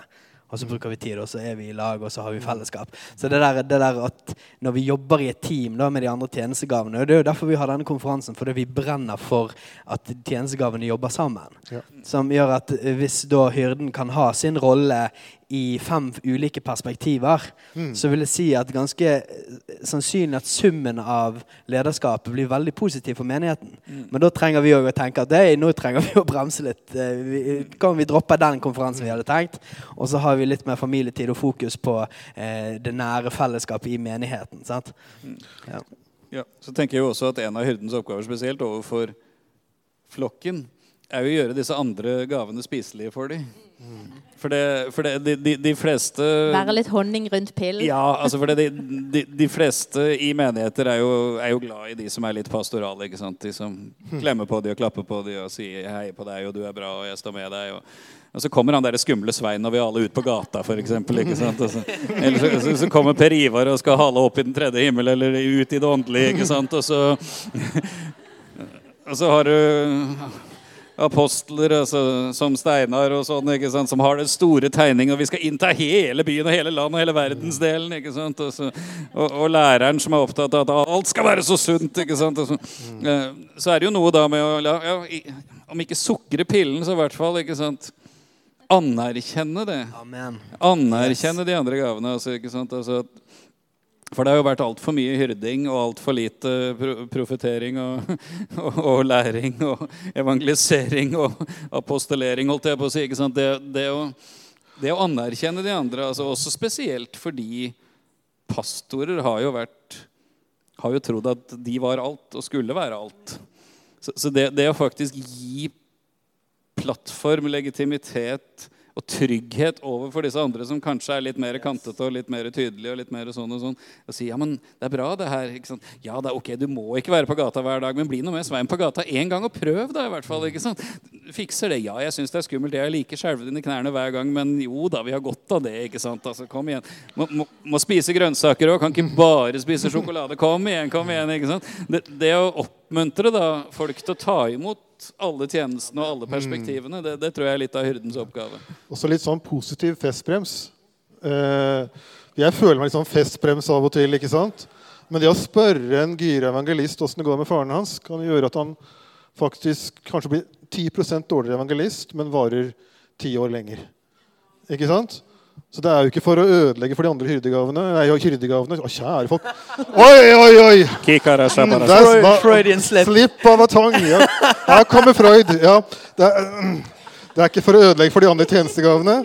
Og så bruker vi tid, og så er vi i lag, og så har vi fellesskap. Så det der, det der at når vi jobber i et team da, med de andre tjenestegavene og Det er jo derfor vi har denne konferansen, fordi vi brenner for at tjenestegavene jobber sammen. Ja. Som gjør at hvis da hyrden kan ha sin rolle i fem ulike perspektiver, mm. så vil jeg si at ganske eh, sannsynlig at summen av lederskapet blir veldig positiv for menigheten. Mm. Men da trenger vi å tenke at hey, nå trenger vi å bremse litt. Eh, vi, kan vi droppe den konferansen vi hadde tenkt? Og så har vi litt mer familietid og fokus på eh, det nære fellesskapet i menigheten. sant? Mm. Ja. ja. Så tenker jeg jo også at en av hyrdens oppgaver spesielt overfor flokken er jo å gjøre disse andre gavene spiselige for dem. For, det, for det, de, de, de, fleste Være litt honning rundt pillen? Ja, altså for det, de, de, fleste i menigheter er jo, er jo, glad i de som er litt pastorale. ikke sant? De som klemmer på dem og klapper på dem og sier 'hei på deg', og 'du er bra', og 'jeg står med deg'. Og, og så kommer han der skumle Svein og vi alle ut på gata, f.eks. Eller så, så, så, kommer Per Ivar og skal hale opp i den tredje himmel eller ut i det åndelige. ikke sant? Og så, og så har du apostler altså, som Steinar og sånn, ikke sant, som har den store tegningen, og vi skal innta hele byen og hele landet og hele verdensdelen. ikke sant, og, så, og, og, læreren som er opptatt av at alt skal være så sunt. ikke sant, så, eh, så, er det jo noe da med å la, ja, Om ikke sukre pillen, så i hvert fall ikke sant, anerkjenne det. Amen. Anerkjenne yes. de andre gavene. altså, ikke sant, altså for det har jo vært altfor mye hyrding og altfor lite profetering og, og, og, læring og evangelisering og apostolering, holdt jeg på å si. ikke sant? Det, det, å, det å, anerkjenne de andre, altså også spesielt fordi pastorer har jo vært har jo trodd at de var alt og skulle være alt. Så, så det, det å faktisk gi plattform, legitimitet, og trygghet overfor disse andre som kanskje er litt mer kantete og litt mer tydelige. Og litt mer sånn og sånn, og si ja, men det er bra, det her. ikke sant? Ja, det er ok, du må ikke være på gata hver dag, men bli noe med Svein på gata én gang og prøv, da, i hvert fall. ikke sant? Fikser det. Ja, jeg syns det er skummelt. Jeg er like skjelven i knærne hver gang, men jo da, vi har godt av det. ikke sant? Altså, Kom igjen. Må, må, må spise grønnsaker òg. Kan ikke bare spise sjokolade. Kom igjen, kom igjen. ikke sant? Det, det å oppmuntre da, folk til å ta imot alle tjenestene og alle perspektivene. Det, det, tror jeg er litt av hyrdens oppgave. Også litt sånn positiv festbrems. Eh, jeg føler meg litt sånn festbrems av og til. ikke sant? Men det å spørre en gira evangelist åssen det går med faren hans, kan gjøre at han faktisk kanskje blir 10% dårligere evangelist, men varer ti år lenger. Ikke sant? Så det er jo ikke for å ødelegge for de andre hyrdegavene. Nei, hyrdegavene. Å, kjære folk. Oi, oi, oi! Mm, Freud, Freudian slip. Slipp av batong. Ja. Her kommer Freud. Ja. Det, er, det, er, ikke for å ødelegge for de andre tjenestegavene.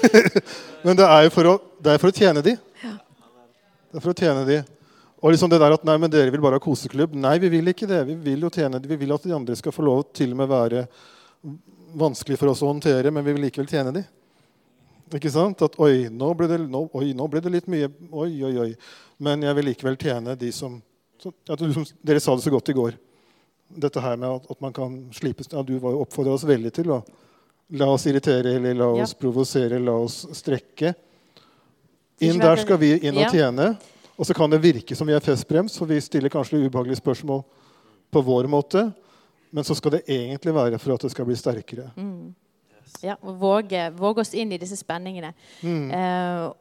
Men det er jo for å, det er for å tjene de. Det er for å tjene de. Og liksom det der at nei, men dere vil bare ha koseklubb. Nei, vi vil ikke det. Vi vil jo tjene de. Vi vil at de andre skal få lov til og med være vanskelig for oss å håndtere, men vi vil likevel tjene de. Ikke sant? At oi nå, ble det, nå, oi, nå ble det litt mye Oi, oi, oi. Men jeg vil likevel tjene de som som ja, Dere sa det så godt i går. Dette her med at, at man kan slipes ja, Du oppfordra oss veldig til å la oss irritere eller la oss ja. provosere, la oss strekke. Inn der skal vi inn og tjene. Og så kan det virke som vi er festbrems, for vi stiller kanskje ubehagelige spørsmål på vår måte. Men så skal det egentlig være for at det skal bli sterkere. Mm. Ja, våge, våge, oss inn i disse spenningene. Mm. Uh,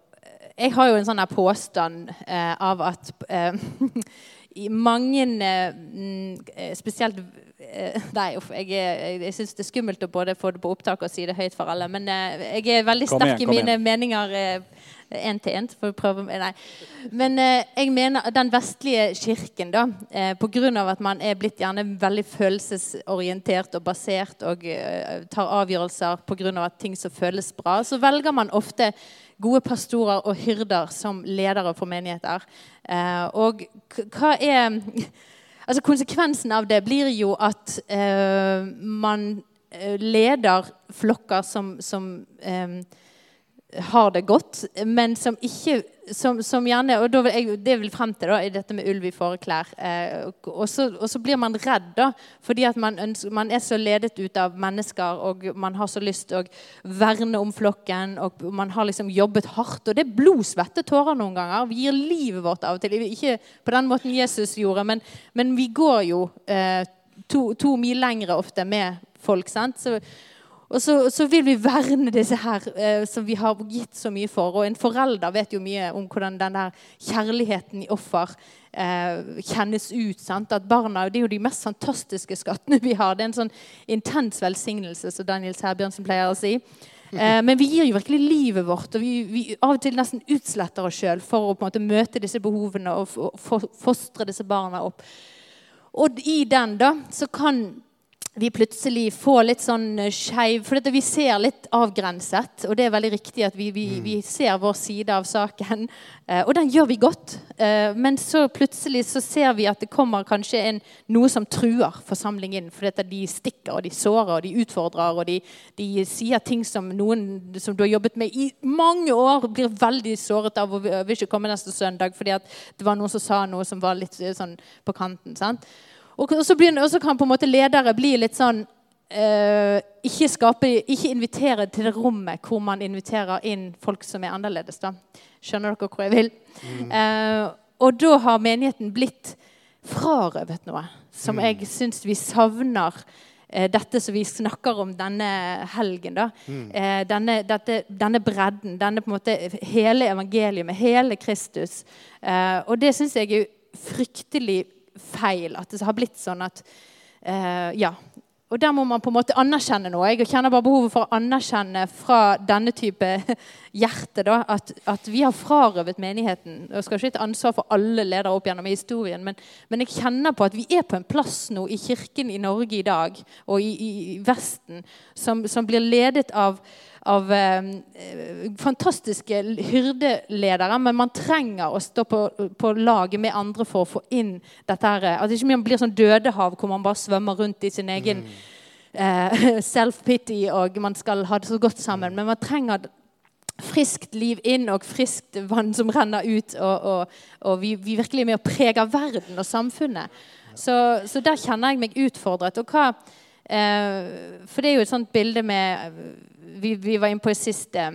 jeg har jo en sånn påstand uh, av at uh, i mange Spesielt Nei, uff, jeg, jeg, jeg syns det er skummelt å både få det på opptak og si det høyt for alle. Men jeg er veldig sterk igjen, i mine igjen. meninger én til én. Men eh, jeg mener den vestlige kirken, da, eh, pga. at man er blitt gjerne veldig følelsesorientert og basert og eh, tar avgjørelser pga. at ting som føles bra, så velger man ofte gode pastorer og hyrder som ledere for menigheter. Eh, og hva er Altså Konsekvensen av det blir jo at eh, man eh, leder flokker som, som har det godt, men som ikke som, som gjerne, og vil Det vil frem til da, i dette med ulv i fåreklær. Eh, og, og, så, blir man redd da, fordi at man, ønsker, man, er så ledet ut av mennesker og man har så lyst å verne om flokken. og Man har liksom jobbet hardt. Og det er blod, svette, tårer noen ganger. Vi gir livet vårt av og til. Ikke på den måten Jesus gjorde, men, men vi går jo eh, to, to mil lengre ofte med folk. sant? Så, og så, så, vil vi verne disse her eh, som vi har gitt så mye for. Og en forelder vet jo mye om hvordan den der kjærligheten i offer eh, kjennes ut. Sant? At barna det er jo de mest fantastiske skattene vi har. Det er en sånn intens velsignelse, som Daniel Sæbjørnsen pleier å si. Eh, men vi gir jo virkelig livet vårt, og vi, vi av og til nesten utsletter oss sjøl for å på en måte møte disse behovene og fostre disse barna opp. Og i den da, så kan vi plutselig får litt sånn skeiv For vi ser litt avgrenset, og det er veldig riktig at vi, vi, vi ser vår side av saken. Eh, og den gjør vi godt. Eh, men så plutselig så ser vi at det kommer kanskje en, noe som truer forsamlingen. For dette, de stikker, og de sårer, og de utfordrer, og de, de, sier ting som noen som du har jobbet med i mange år, blir veldig såret av og vil ikke komme neste søndag fordi at det var noen som sa noe som var litt sånn på kanten. sant? Og så, begynner, og så kan på en måte ledere bli litt sånn eh, ikke, skape, ikke invitere til det rommet hvor man inviterer inn folk som er annerledes. da. Skjønner dere hvor jeg vil? Mm. Uh, og da har menigheten blitt frarøvet noe som mm. jeg syns vi savner eh, dette som vi snakker om denne helgen. da. Mm. Eh, denne, dette, denne, bredden, denne på en måte hele evangeliet med hele Kristus. Eh, og det syns jeg er fryktelig feil. At det har blitt sånn at uh, Ja. Og der må man på en måte anerkjenne noe. Jeg kjenner bare behovet for å anerkjenne fra denne type hjerte da, at, at vi har frarøvet menigheten. Jeg skal ikke ta ansvar for alle ledere opp gjennom historien, men, men, jeg kjenner på at vi er på en plass nå i kirken i Norge i dag og i, i Vesten som, som blir ledet av av eh, fantastiske hyrdeledere, men man trenger å stå på, på laget med andre for å få inn dette her. At ikke man blir sånn dødehav hvor man bare svømmer rundt i sin egen mm. eh, self-pity og man skal ha det så godt sammen. Men man trenger friskt liv inn og friskt vann som renner ut. Og, og, og vi, vi, virkelig er med å prege verden og samfunnet. Så, så der kjenner jeg meg utfordret. Og hva, for det er jo et sånt bilde med vi, vi, var inne på i siste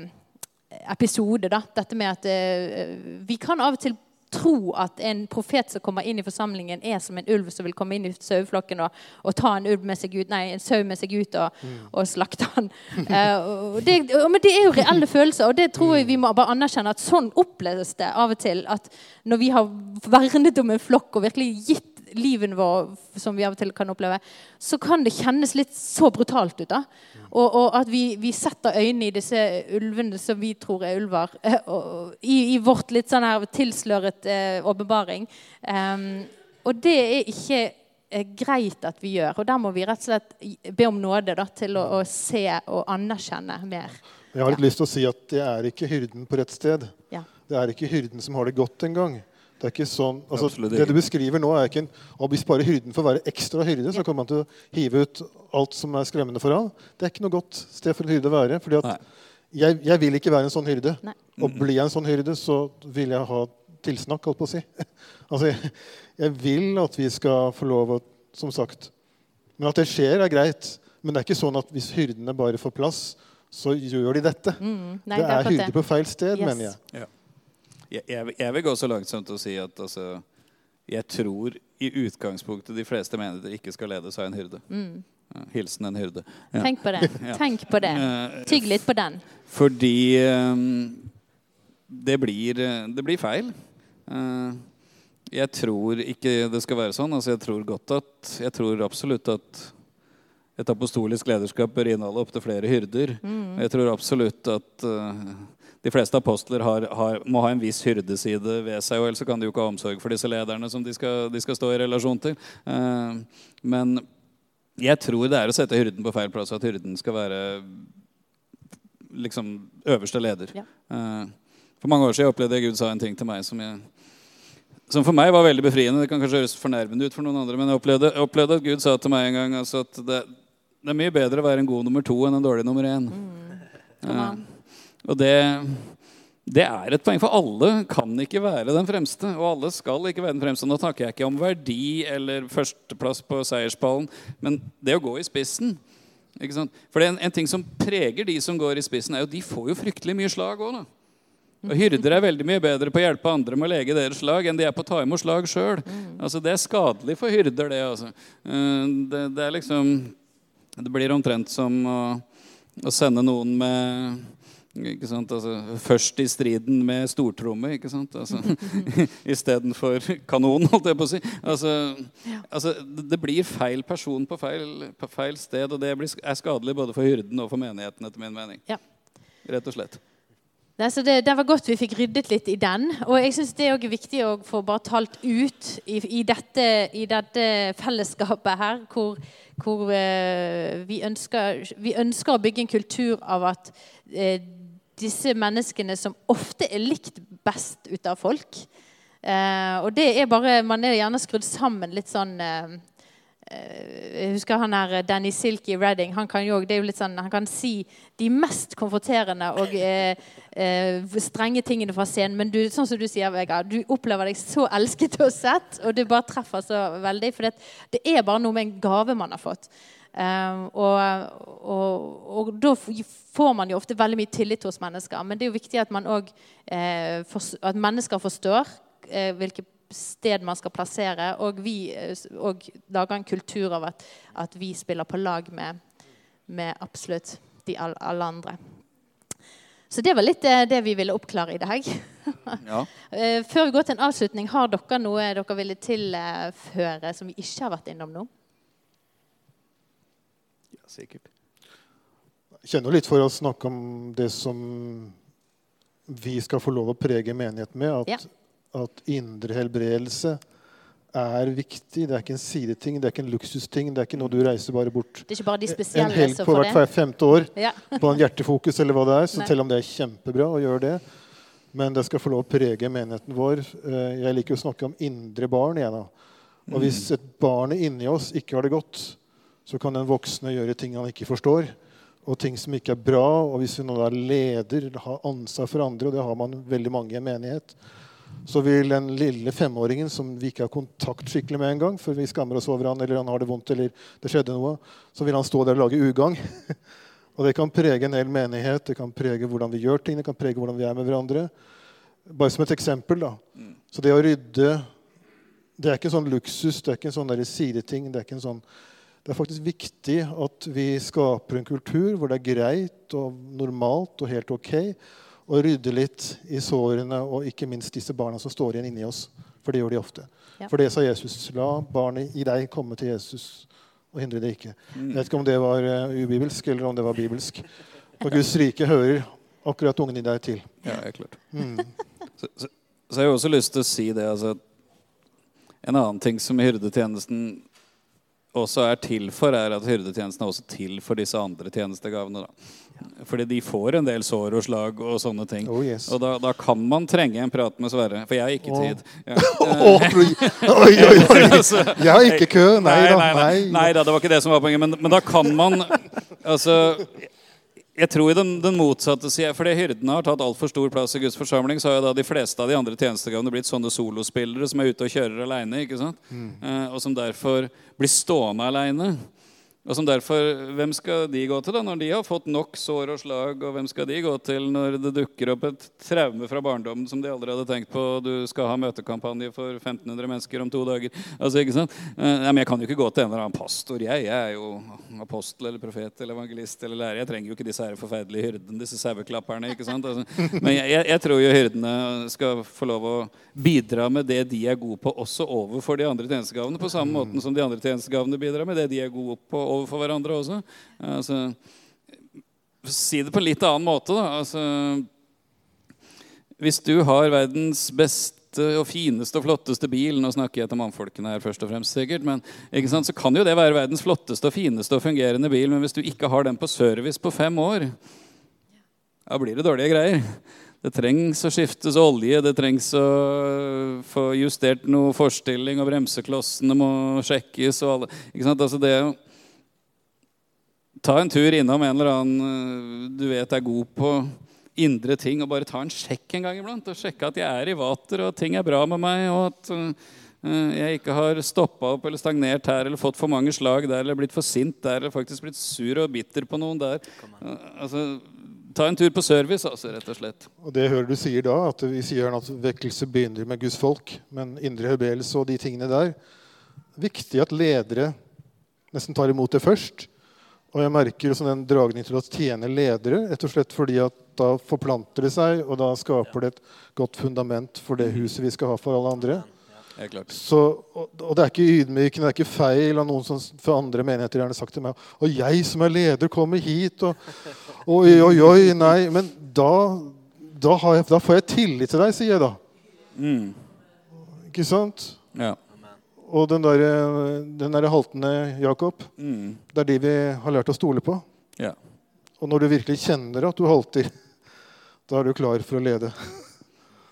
episode. Da. Dette med at uh, vi kan av og til tro at en profet som kommer inn i forsamlingen, er som en ulv som vil komme inn i saueflokken og, og, ta en, ulv med seg ut, nei, en sau med seg ut og, mm. og slakte han. Uh, det, men det er jo reelle følelser, og det tror jeg vi må bare anerkjenne at sånn oppleves det av og til. At når vi har vernet om en flokk og virkelig gitt livet vår, som vi av og til kan oppleve, så kan det kjennes litt så brutalt ut. da. Og, og at vi, vi, setter øynene i disse ulvene som vi tror er ulver, i, i, vårt litt sånn her tilsløret eh. Um, og det er ikke eh, greit at vi gjør. Og der må vi rett og slett be om nåde da, til å, å, se og anerkjenne mer. Jeg har litt ja. lyst til å si at det er ikke hyrden på rett sted. Ja. Det er ikke hyrden som har det godt engang. Det er ikke sånn, altså, det du beskriver nå, er ikke en og Hvis bare hyrden får være ekstra hyrde, så kommer han til å hive ut alt som er skremmende for ham. Det er ikke noe godt sted for en hyrde å være. fordi jeg, jeg, vil ikke være en sånn hyrde. Nei. Og blir jeg en sånn hyrde, så vil jeg ha tilsnakk, holdt på å si. altså, jeg, jeg, vil at vi skal få lov å Som sagt Men at det skjer, er greit. Men det er ikke sånn at hvis hyrdene bare får plass, så gjør de dette. Mm, nei, det er hyrde på feil sted, yes. mener jeg. Ja. Jeg, jeg, vil gå så langt som til å si at altså, jeg tror i utgangspunktet de fleste menigheter ikke skal ledes av en hyrde. Mm. hilsen en hyrde. Ja. Tenk på det. Tenk på det. Tygg litt på den. Fordi um, det, blir, det blir feil. Uh, jeg tror ikke det skal være sånn. Altså, jeg tror godt at Jeg tror absolutt at et apostolisk lederskap bør inneholde opptil flere hyrder. Mm. Jeg tror absolutt at uh, de fleste apostler har, har, må ha en viss hyrdeside ved seg, og ellers kan de jo ikke ha omsorg for disse lederne som de skal, de skal stå i relasjon til. Eh, men jeg tror det er å sette hyrden på feil plass, at hyrden skal være liksom øverste leder. Ja. Eh, for mange år siden opplevde jeg Gud sa en ting til meg som, jeg, som for meg var veldig befriende. Det kan kanskje høres fornærmende ut for noen andre, men jeg opplevde, opplevde at Gud sa til meg en gang altså at det, det, er mye bedre å være en god nummer to enn en dårlig nummer én. Mm. Uh, og det, det er et poeng, for alle kan ikke være den fremste. Og alle skal ikke være den fremste. Nå snakker jeg ikke om verdi eller førsteplass på seierspallen, men det å gå i spissen. For en, en, ting som preger de som går i spissen, er jo de får jo fryktelig mye slag òg. Og Hyrder er veldig mye bedre på å hjelpe andre med å lege deres slag enn de er på å ta imot slag sjøl. Altså, det er skadelig for hyrder, det. Altså. Eh, det, det, er liksom Det blir omtrent som å, å sende noen med ikke sant? Altså, først i striden med stortromme ikke sant? Altså, istedenfor kanon, holdt jeg på å si. Altså, ja. altså, det blir feil person på feil, på feil, sted, og det blir, er skadelig både for hyrden og for menigheten, etter min mening. Ja. Rett og slett. Nei, så det, det var godt vi fikk ryddet litt i den. Og jeg syns det er også viktig å få bare talt ut i, i, dette, i dette, fellesskapet her, hvor, hvor eh, vi, ønsker, vi, ønsker, å bygge en kultur av at eh, disse menneskene som ofte er likt best ut av folk eh, Og det er bare Man er gjerne skrudd sammen litt sånn eh, Eh, jeg husker han her, Danny Silky Redding. Han kan jo, det er jo litt sånn, han kan si de mest komforterende og eh, eh, strenge tingene fra scenen. Men du, sånn som du sier, Vegard, du opplever deg så elsket og sett, og det bare treffer så veldig. For det er bare noe med en gave man har fått. Um, og, og, og, da får man jo ofte veldig mye tillit hos mennesker. Men det er jo viktig at, man også, eh, at mennesker forstår eh, hvilke sted man skal plassere. Og vi og lager en kultur av at, at vi spiller på lag med, med absolutt de alle andre. Så det var litt det, vi ville oppklare i dag. Ja. Eh, før vi går til en avslutning, har dere noe dere ville tilføre som vi ikke har vært innom nå? Sikkert. Jeg kjenner litt for å snakke om det som vi skal få lov å prege menigheten med. At ja at indre helbredelse er viktig. Det er ikke en sideting, det er ikke en luksusting. Det er ikke noe du reiser bare bort Det er ikke bare de spesielle en helg på hvert femte år ja. på en hjertefokus eller hva det er. Så selv om det er kjempebra å gjøre det. Men det skal få lov å prege menigheten vår. Eh, jeg liker å snakke om indre barn. igjen Og hvis et barn inni oss ikke har det godt, så kan den voksne gjøre ting han ikke forstår. Og ting som ikke er bra. Og hvis vi nå er leder, har ansvar for andre, og det har man veldig mange i en menighet, så vil den lille femåringen som vi ikke har kontakt skikkelig med engang, for vi skammer oss over han, eller han har det vondt, eller det skjedde noe, så vil han stå der og lage ugagn. og det kan prege en hel menighet, det kan prege hvordan vi gjør ting, det kan prege hvordan vi er med hverandre. Bare som et eksempel. da. Så det å rydde det er ikke en sånn luksus, det er ikke en sånn sideting. Det er, ikke en sånn, det er faktisk viktig at vi skaper en kultur hvor det er greit og normalt og helt ok og rydde litt i sårene og ikke minst disse barna som står igjen inni oss. For det gjør de ofte. Ja. For det sa Jesus. La barnet i deg komme til Jesus og hindre det ikke. Jeg vet ikke om det var uh, ubibelsk eller om det var bibelsk. Og Guds rike hører akkurat ungen i deg til. Ja, er klart. Mm. så, så, så, har jeg også lyst til å si det altså, En annen ting som hyrdetjenesten også er til for, er at hyrdetjenesten er også til for disse andre tjenestegavene. da. Fordi de får en del sår og slag og sånne ting. Oh, yes. Og da, da, kan man trenge en prat med Sverre. For jeg har ikke tid. Ja. oi, oi, oi! Jeg har ikke kø. Nei. Nei, nei, nei, da, det var ikke det som var poenget. Men, men da kan man Altså jeg tror i den, den motsatte sida, fordi hyrdene har tatt altfor stor plass i Guds forsamling, så har jo da de fleste av de andre tjenestegavene blitt sånne solospillere som er ute og kjører aleine. Mm. Eh, og som derfor blir stående aleine. Og som derfor, Hvem skal de gå til da, når de har fått nok sår og slag? Og hvem skal de gå til når det dukker opp et traume fra barndommen som de aldri hadde tenkt på? Du skal ha møtekampanje for 1500 mennesker om to dager. Altså, ikke sant? Eh, men Jeg kan jo ikke gå til en eller annen pastor. Jeg, jeg er jo apostel eller profet eller evangelist eller lærer. Jeg trenger jo ikke disse her forferdelige hyrdene, disse saueklapperne. ikke sant? Altså, men jeg, jeg, jeg tror jo hyrdene skal få lov å bidra med det de er gode på, også overfor de andre tjenestegavene, på samme måten som de andre tjenestegavene bidrar med det de er gode på overfor hverandre også. Altså, si det på en litt annen måte, da. Altså, hvis du har verdens beste og fineste og flotteste bil Nå snakker jeg til mannfolkene her først og fremst, sikkert. Men så kan jo det være verdens flotteste og fineste og fungerende bil. Men hvis du ikke har den på service på fem år, da blir det dårlige greier. Det trengs å skiftes olje, det trengs å få justert noe forstilling, og bremseklossene må sjekkes og alle ikke sant? Altså det å Ta en tur innom en eller annen eh, du vet er god på indre ting, og bare ta en sjekk en gang iblant. Og sjekke at jeg er i vater, og at ting er bra med meg, og at uh, jeg ikke har stoppa opp eller stagnert her eller fått for mange slag der eller blitt for sint der eller faktisk blitt sur og bitter på noen der. Uh, altså, ta en tur på service, altså, rett og slett. Og det hører du sier da, at vi sier at vekkelse begynner med Guds folk, men indre helbredelse og de tingene der Viktig at ledere nesten tar imot det først og jeg merker sånn en dragning til å tjene ledere, rett og slett fordi at da forplanter det seg, og da skaper det et godt fundament for det huset vi skal ha for alle andre. Så, og, og, det er ikke ydmykende, det er ikke feil av noen som for andre menigheter gjerne sagt til meg Og jeg som er leder, kommer hit, og Oi, oi, oi. Nei. Men da da, har jeg, da får jeg tillit til deg, sier jeg da. Mm. Ikke sant? Ja. Og den der, den der haltende Jakob, Mm. det er de vi har lært å stole på. ja. Og når du virkelig kjenner at du halter, da er du klar for å lede.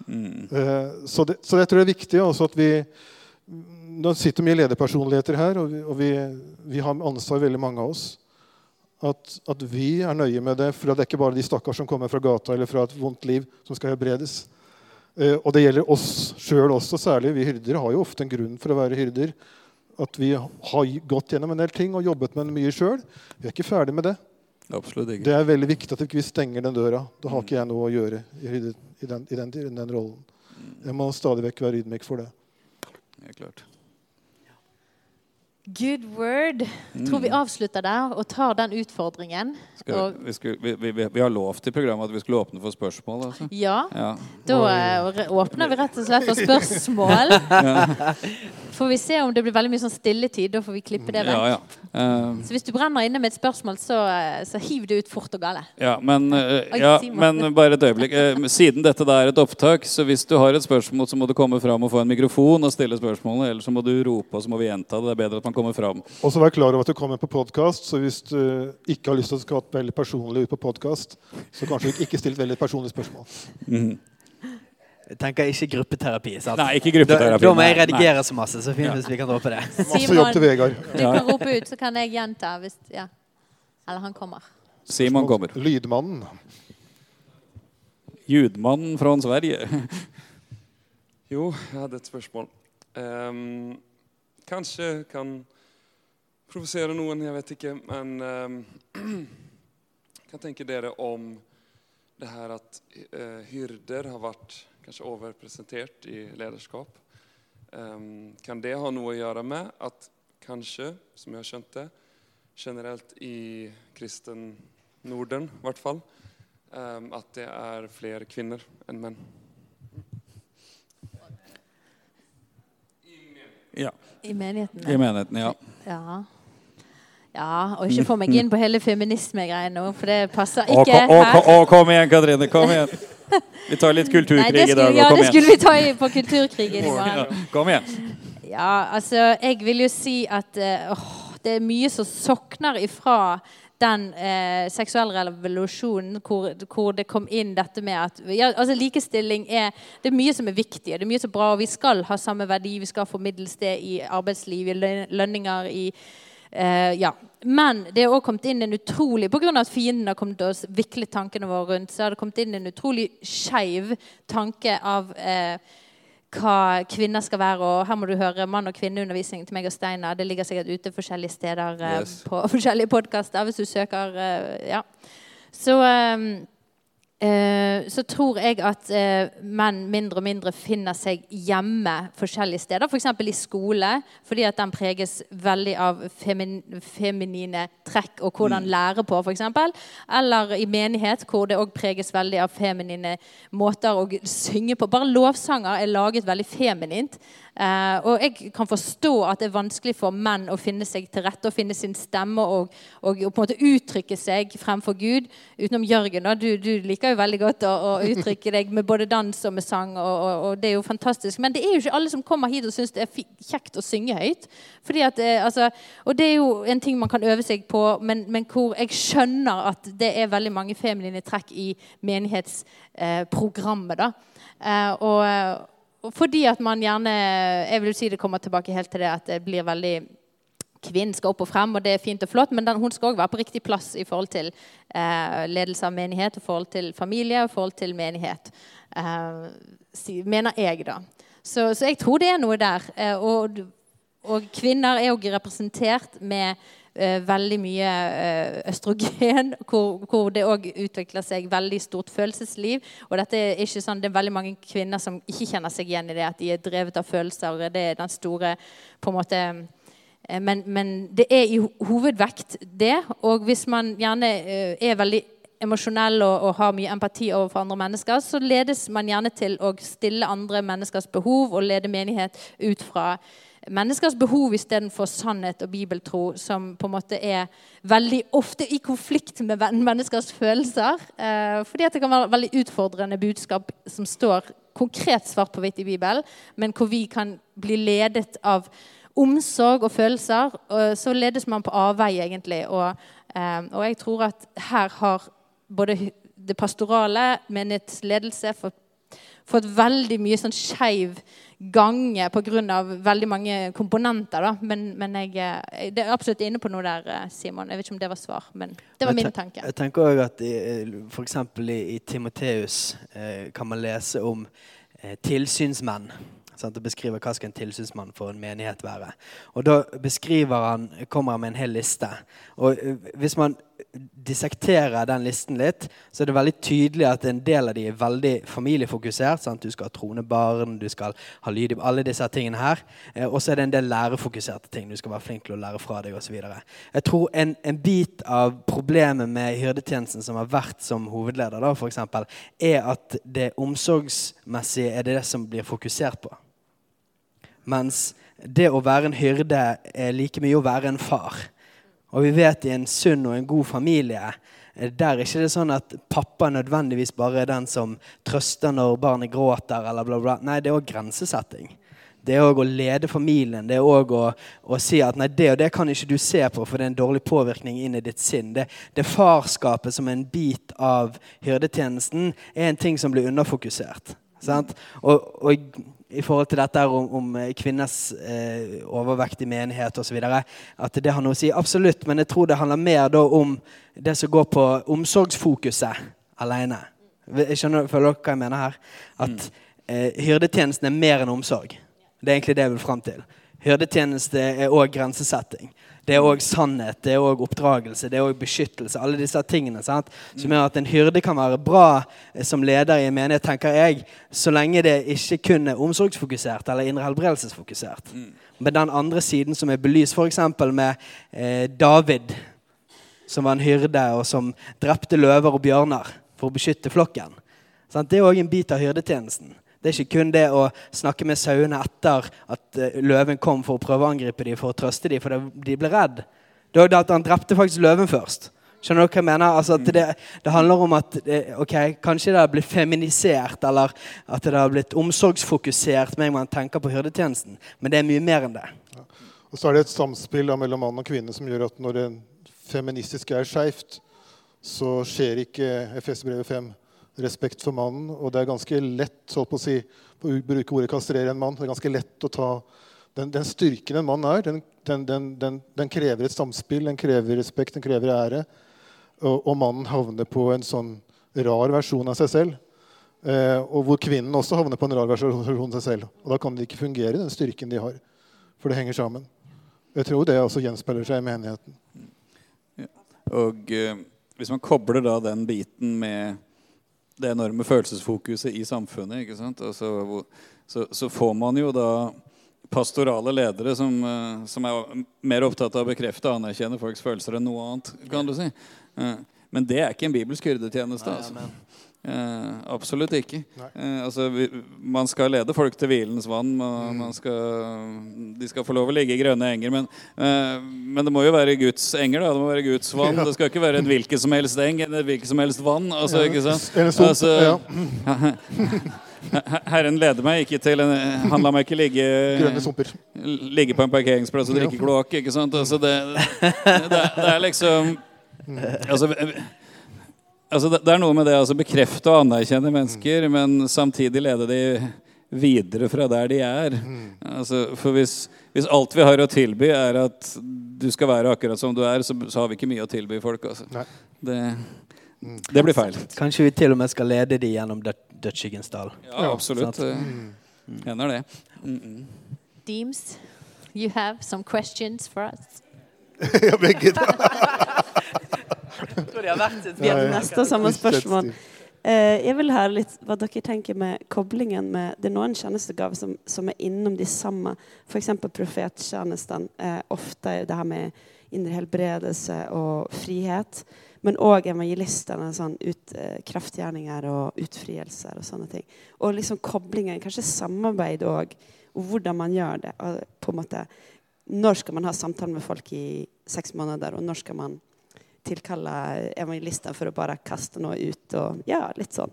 Mm. Eh, Så det, så jeg tror det er viktig også at vi Nå sitter mye lederpersonligheter her, og vi, og vi, vi har ansvar, veldig mange av oss. At, at vi er nøye med det, for det er ikke bare de stakkars som kommer fra gata eller fra et vondt liv, som skal helbredes. Eh, Og det gjelder oss sjøl også, særlig. Vi hyrder har jo ofte en grunn for å være hyrder. At vi har gått gjennom en del ting og jobbet med mye sjøl. Vi er ikke ferdig med det. Absolutt ikke. Det er veldig viktig at vi ikke stenger den døra. Da har ikke jeg noe å gjøre i, den, i, den, i den rollen. Jeg må stadig vekk være ydmyk for det. Ja, klart. Good word. Jeg tror vi avslutter der og tar den utfordringen. Skal, Og, vi, skulle, vi, vi, vi har lovt i programmet at vi skulle åpne for spørsmål. Altså. ja, Ja. da eh, åpner vi rett og slett for spørsmål. Får vi se om det blir veldig mye sånn stilletid. Da får vi klippe det vekk. Ja, ja. Uh, Så hvis du brenner inne med et spørsmål, så, eh, så hiv det ut fort og gale. ja, men, uh, Oi, ja, men bare et øyeblikk. Uh, siden dette da er et opptak, så hvis du har et spørsmål, så må du komme fram og få en mikrofon og stille spørsmålet. Eller så må du rope, og så må vi gjenta det. Det er bedre at man kommer fram. Og så vær klar over at du kommer på podkast, så hvis du ikke har lyst til å skape veldig personlig ut på podkast, så kanskje ikke still et veldig personlig spørsmål. Jeg tenker ikke gruppeterapi. sant? Nei, ikke gruppeterapi. da må jeg Nei, redigere så masse, så fint hvis vi kan droppe det. Masse jobb til Vegard. du kan rope ut, så kan jeg gjenta hvis ja. Eller han kommer. Simon kommer. Lydmannen. Judmannen fra Sverige. Jo, jeg hadde et spørsmål. Um, kanskje kan provosere noen, jeg vet ikke. Men um, hva tenker dere om det her at uh, hyrder har vært kanskje overpresentert i lederskap? Um, kan det ha noe å gjøre med at kanskje, som jeg har skjønt det, generelt i kristen Norden i hvert fall, um, at det er flere kvinner enn menn? Ja, I menigheten. I menigheten, ja. Ja. ja. Og ikke få meg inn på hele feminismegreiene nå, for det passer ikke å, her. ko- å, kom igjen, Katrine. Kom igjen. Vi tar litt Nei, kulturkrig i dag. ja, det skulle vi ta på kulturkrigen Ja, kom igjen. Ja, altså, jeg vil jo si at eh, åh, det er mye som sokner ifra den eh, seksuelle revolusjonen hvor, hvor det kom inn dette med at ja, altså Likestilling er Det er mye som er viktig, det er mye som er bra, og vi skal ha samme verdi. Vi skal formidles det i arbeidsliv, i lønninger, i Eh, ja. Men det er også kommet inn en utrolig Pga. at fienden har kommet oss, viklet vikle tankene våre rundt, så har det kommet inn en utrolig skeiv tanke av eh, hva kvinner skal være. Og her må du høre mann- og kvinneundervisning til meg og Steinar. Det ligger sikkert ute forskjellige steder eh, Yes. på forskjellige podkaster hvis du søker. Eh, ja. Så eh, så tror jeg at eh, menn mindre og mindre finner seg hjemme forskjellige steder. F.eks. For i skole, fordi at den preges veldig av femin feminine trekk og hvordan lære på, f.eks. Eller i menighet, hvor det òg preges veldig av feminine måter å synge på. Bare lovsanger er laget veldig feminint. Eh, og jeg kan forstå at det er vanskelig for menn å finne seg til rette og finne sin stemme og, og, og på en måte uttrykke seg fremfor Gud. Utenom Jørgen. Du, du liker jo veldig godt å, å uttrykke deg med både dans og med sang, og, og, det er jo fantastisk. Men det er jo ikke alle som kommer hit og syns det er kjekt å synge høyt. At, eh, altså, og det er jo en ting man kan øve seg på, men, men hvor jeg skjønner at det er veldig mange feminine trekk i menighetsprogrammet. Eh, Eh, og fordi at man gjerne Jeg vil si det kommer tilbake helt til det at det blir veldig Kvinnen skal opp og frem, og det er fint og flott, men den, hun skal òg være på riktig plass i forhold til eh, ledelse av menighet, i forhold til familie og i forhold til menighet. Eh, mener jeg, da. Så, så jeg tror det er noe der. Eh, og, og kvinner er òg representert med eh, veldig mye eh, østrogen, hvor, hvor det òg utvikler seg veldig stort følelsesliv. Og dette er ikke sånn, det er veldig mange kvinner som ikke kjenner seg igjen i det, at de er drevet av følelser. Det er den store på en måte eh, men, men det er i hovedvekt det. Og hvis man gjerne eh, er veldig emosjonell og, og har mye empati overfor andre mennesker, så ledes man gjerne til å stille andre menneskers behov og lede menighet ut fra menneskers behov istedenfor sannhet og bibeltro, som på en måte er veldig ofte i konflikt med menneskers følelser. Eh, fordi at det kan være veldig utfordrende budskap som står konkret svart på hvitt i Bibelen, men hvor vi kan bli ledet av omsorg og følelser. Så ledes man på avveie, egentlig. Og, eh, og jeg tror at her har både det pastorale, menighetsledelse, fått fått veldig mye sånn skeiv gange pga. veldig mange komponenter. Da. Men, men jeg, jeg, eh, er absolutt inne på noe der, eh, Simon. Jeg vet ikke om det var svar, men det var min tanke. Jeg tenker også at F.eks. I, i Timoteus eh, kan man lese om eh, tilsynsmenn. Sant? Og beskriver hva skal en tilsynsmann for en menighet være. Og Da beskriver han, kommer han med en hel liste. Og eh, Hvis man dissekterer den listen litt, så er det veldig tydelig at en del av de er veldig familiefokusert. Sant? Du skal ha troende barn, du skal ha lyd i alle disse tingene her. Eh, og så er det en del lærefokuserte ting. Du skal være flink til å lære fra deg osv. Jeg tror en, en, bit av problemet med hyrdetjenesten som har vært som hovedleder, da, for eksempel, er at det omsorgsmessige er det som blir fokusert på. Mens det å være en hyrde er like mye å være en far. Og vi vet i en sunn og en god familie eh, der er ikke det sånn at pappa nødvendigvis bare er den som trøster når barnet gråter. eller bla bla. Nei, det er òg grensesetting. Det er òg å lede familien. Det er òg å, å, si at nei, det og det kan ikke du se på, for det er en dårlig påvirkning inn i ditt sinn. Det, det farskapet som en bit av hyrdetjenesten er en ting som blir underfokusert. Og, og, i forhold til dette om, om eh, kvinners eh, overvekt i menighet osv. At det har noe å si. Absolutt, men jeg tror det handler mer om det som går på omsorgsfokuset alene. Jeg skjønner, Føler dere hva jeg mener her? At eh, hyrdetjenesten er mer enn omsorg. Det er egentlig det jeg vil fram til. Hyrdetjeneste er òg grensesetting. Det er òg sannhet, det er òg oppdragelse, det er òg beskyttelse. Alle disse tingene sant? som gjør at en hyrde kan være bra eh, som leder i en menighet, tenker jeg, så lenge det ikke kun er omsorgsfokusert eller indre helbredelsesfokusert. Men den andre siden som er belyst, f.eks. med eh, David, som var en hyrde, og som drepte løver og bjørner for å beskytte flokken. Sant? Det er òg en bit av hyrdetjenesten. Det er ikke kun det å snakke med sauene etter at eh, løven kom for å prøve å angripe dem for å trøste dem, for de ble redd. Det er at han drepte faktisk løven først. Skjønner du hva jeg mener? Altså det, det, handler om at eh, ok, kanskje det har blitt feminisert, eller at det har blitt omsorgsfokusert med man tenker på hyrdetjenesten. Men det er mye mer enn det. Ja. Og så er det et samspill mellom mann og kvinne som gjør at når det feministiske er skeivt, så skjer ikke FS-brevet 5 respekt for mannen. Og det er ganske lett å si, å bruke ordet 'kastrere' en mann. Det er ganske lett å ta den, den styrken en mann er, den, den, den, krever et samspill, den krever respekt, den krever ære. Og, og, mannen havner på en sånn rar versjon av seg selv. Eh, og hvor kvinnen også havner på en rar versjon av seg selv. Og da kan de ikke fungere, den styrken de har. For det henger sammen. Jeg tror det også gjenspeiler seg i menigheten. Ja. Og eh, hvis man kobler da den biten med det enorme følelsesfokuset i samfunnet. Altså, så, så, får man jo da pastorale ledere som, eh, som, er mer opptatt av å bekrefte og anerkjenne folks følelser enn noe annet. kan du si. Eh, men det er ikke en bibelsk hyrdetjeneste. Altså. Eh, absolutt ikke. Eh, altså, vi, man skal lede folk til hvilens vann. Man, mm. skal, de skal få lov å ligge i grønne enger. Men, eh, men, det må jo være Guds enger. Da. Det må være Guds vann. Ja. Det skal ikke være et hvilket som helst eng eller et hvilket som helst vann. Altså, ikke sant? Altså, ja. Herren leder meg ikke til en, Han lar meg ikke ligge, ligge på en parkeringsplass og drikke kloakk. Altså, det, det, det er liksom mm. altså, altså, det, er noe med det å altså, bekrefte og anerkjenne mennesker, mm. men samtidig lede de videre fra der de er. Mm. Altså, for hvis, hvis, alt vi har å tilby, er at du skal være akkurat som du er, så, så har vi ikke mye å tilby folk. Altså. Det, mm. det, blir feil. Kanskje vi til og med skal lede de gjennom dødsskyggens dal. Ja, absolutt. Mm. Hender det. Mm -mm. Deems, you have some questions for us? ja, begge tror de har vært Vi har nesten samme spørsmål. Eh, jeg vil høre litt hva dere tenker med koblingen med Det er noen tjenestegaver som, som er innom de samme. F.eks. profettjenesten. Eh, ofte det her med indre helbredelse og frihet. Men òg evangelistene. Sånn ut, eh, kraftgjerninger og utfrielser og sånne ting. Og liksom koblingen, kanskje samarbeid òg, og hvordan man gjør det. På en måte, når skal man ha samtale med folk i seks måneder, og når skal man tilkalle evangelister for å bare kaste noe ut? og Ja, litt sånn.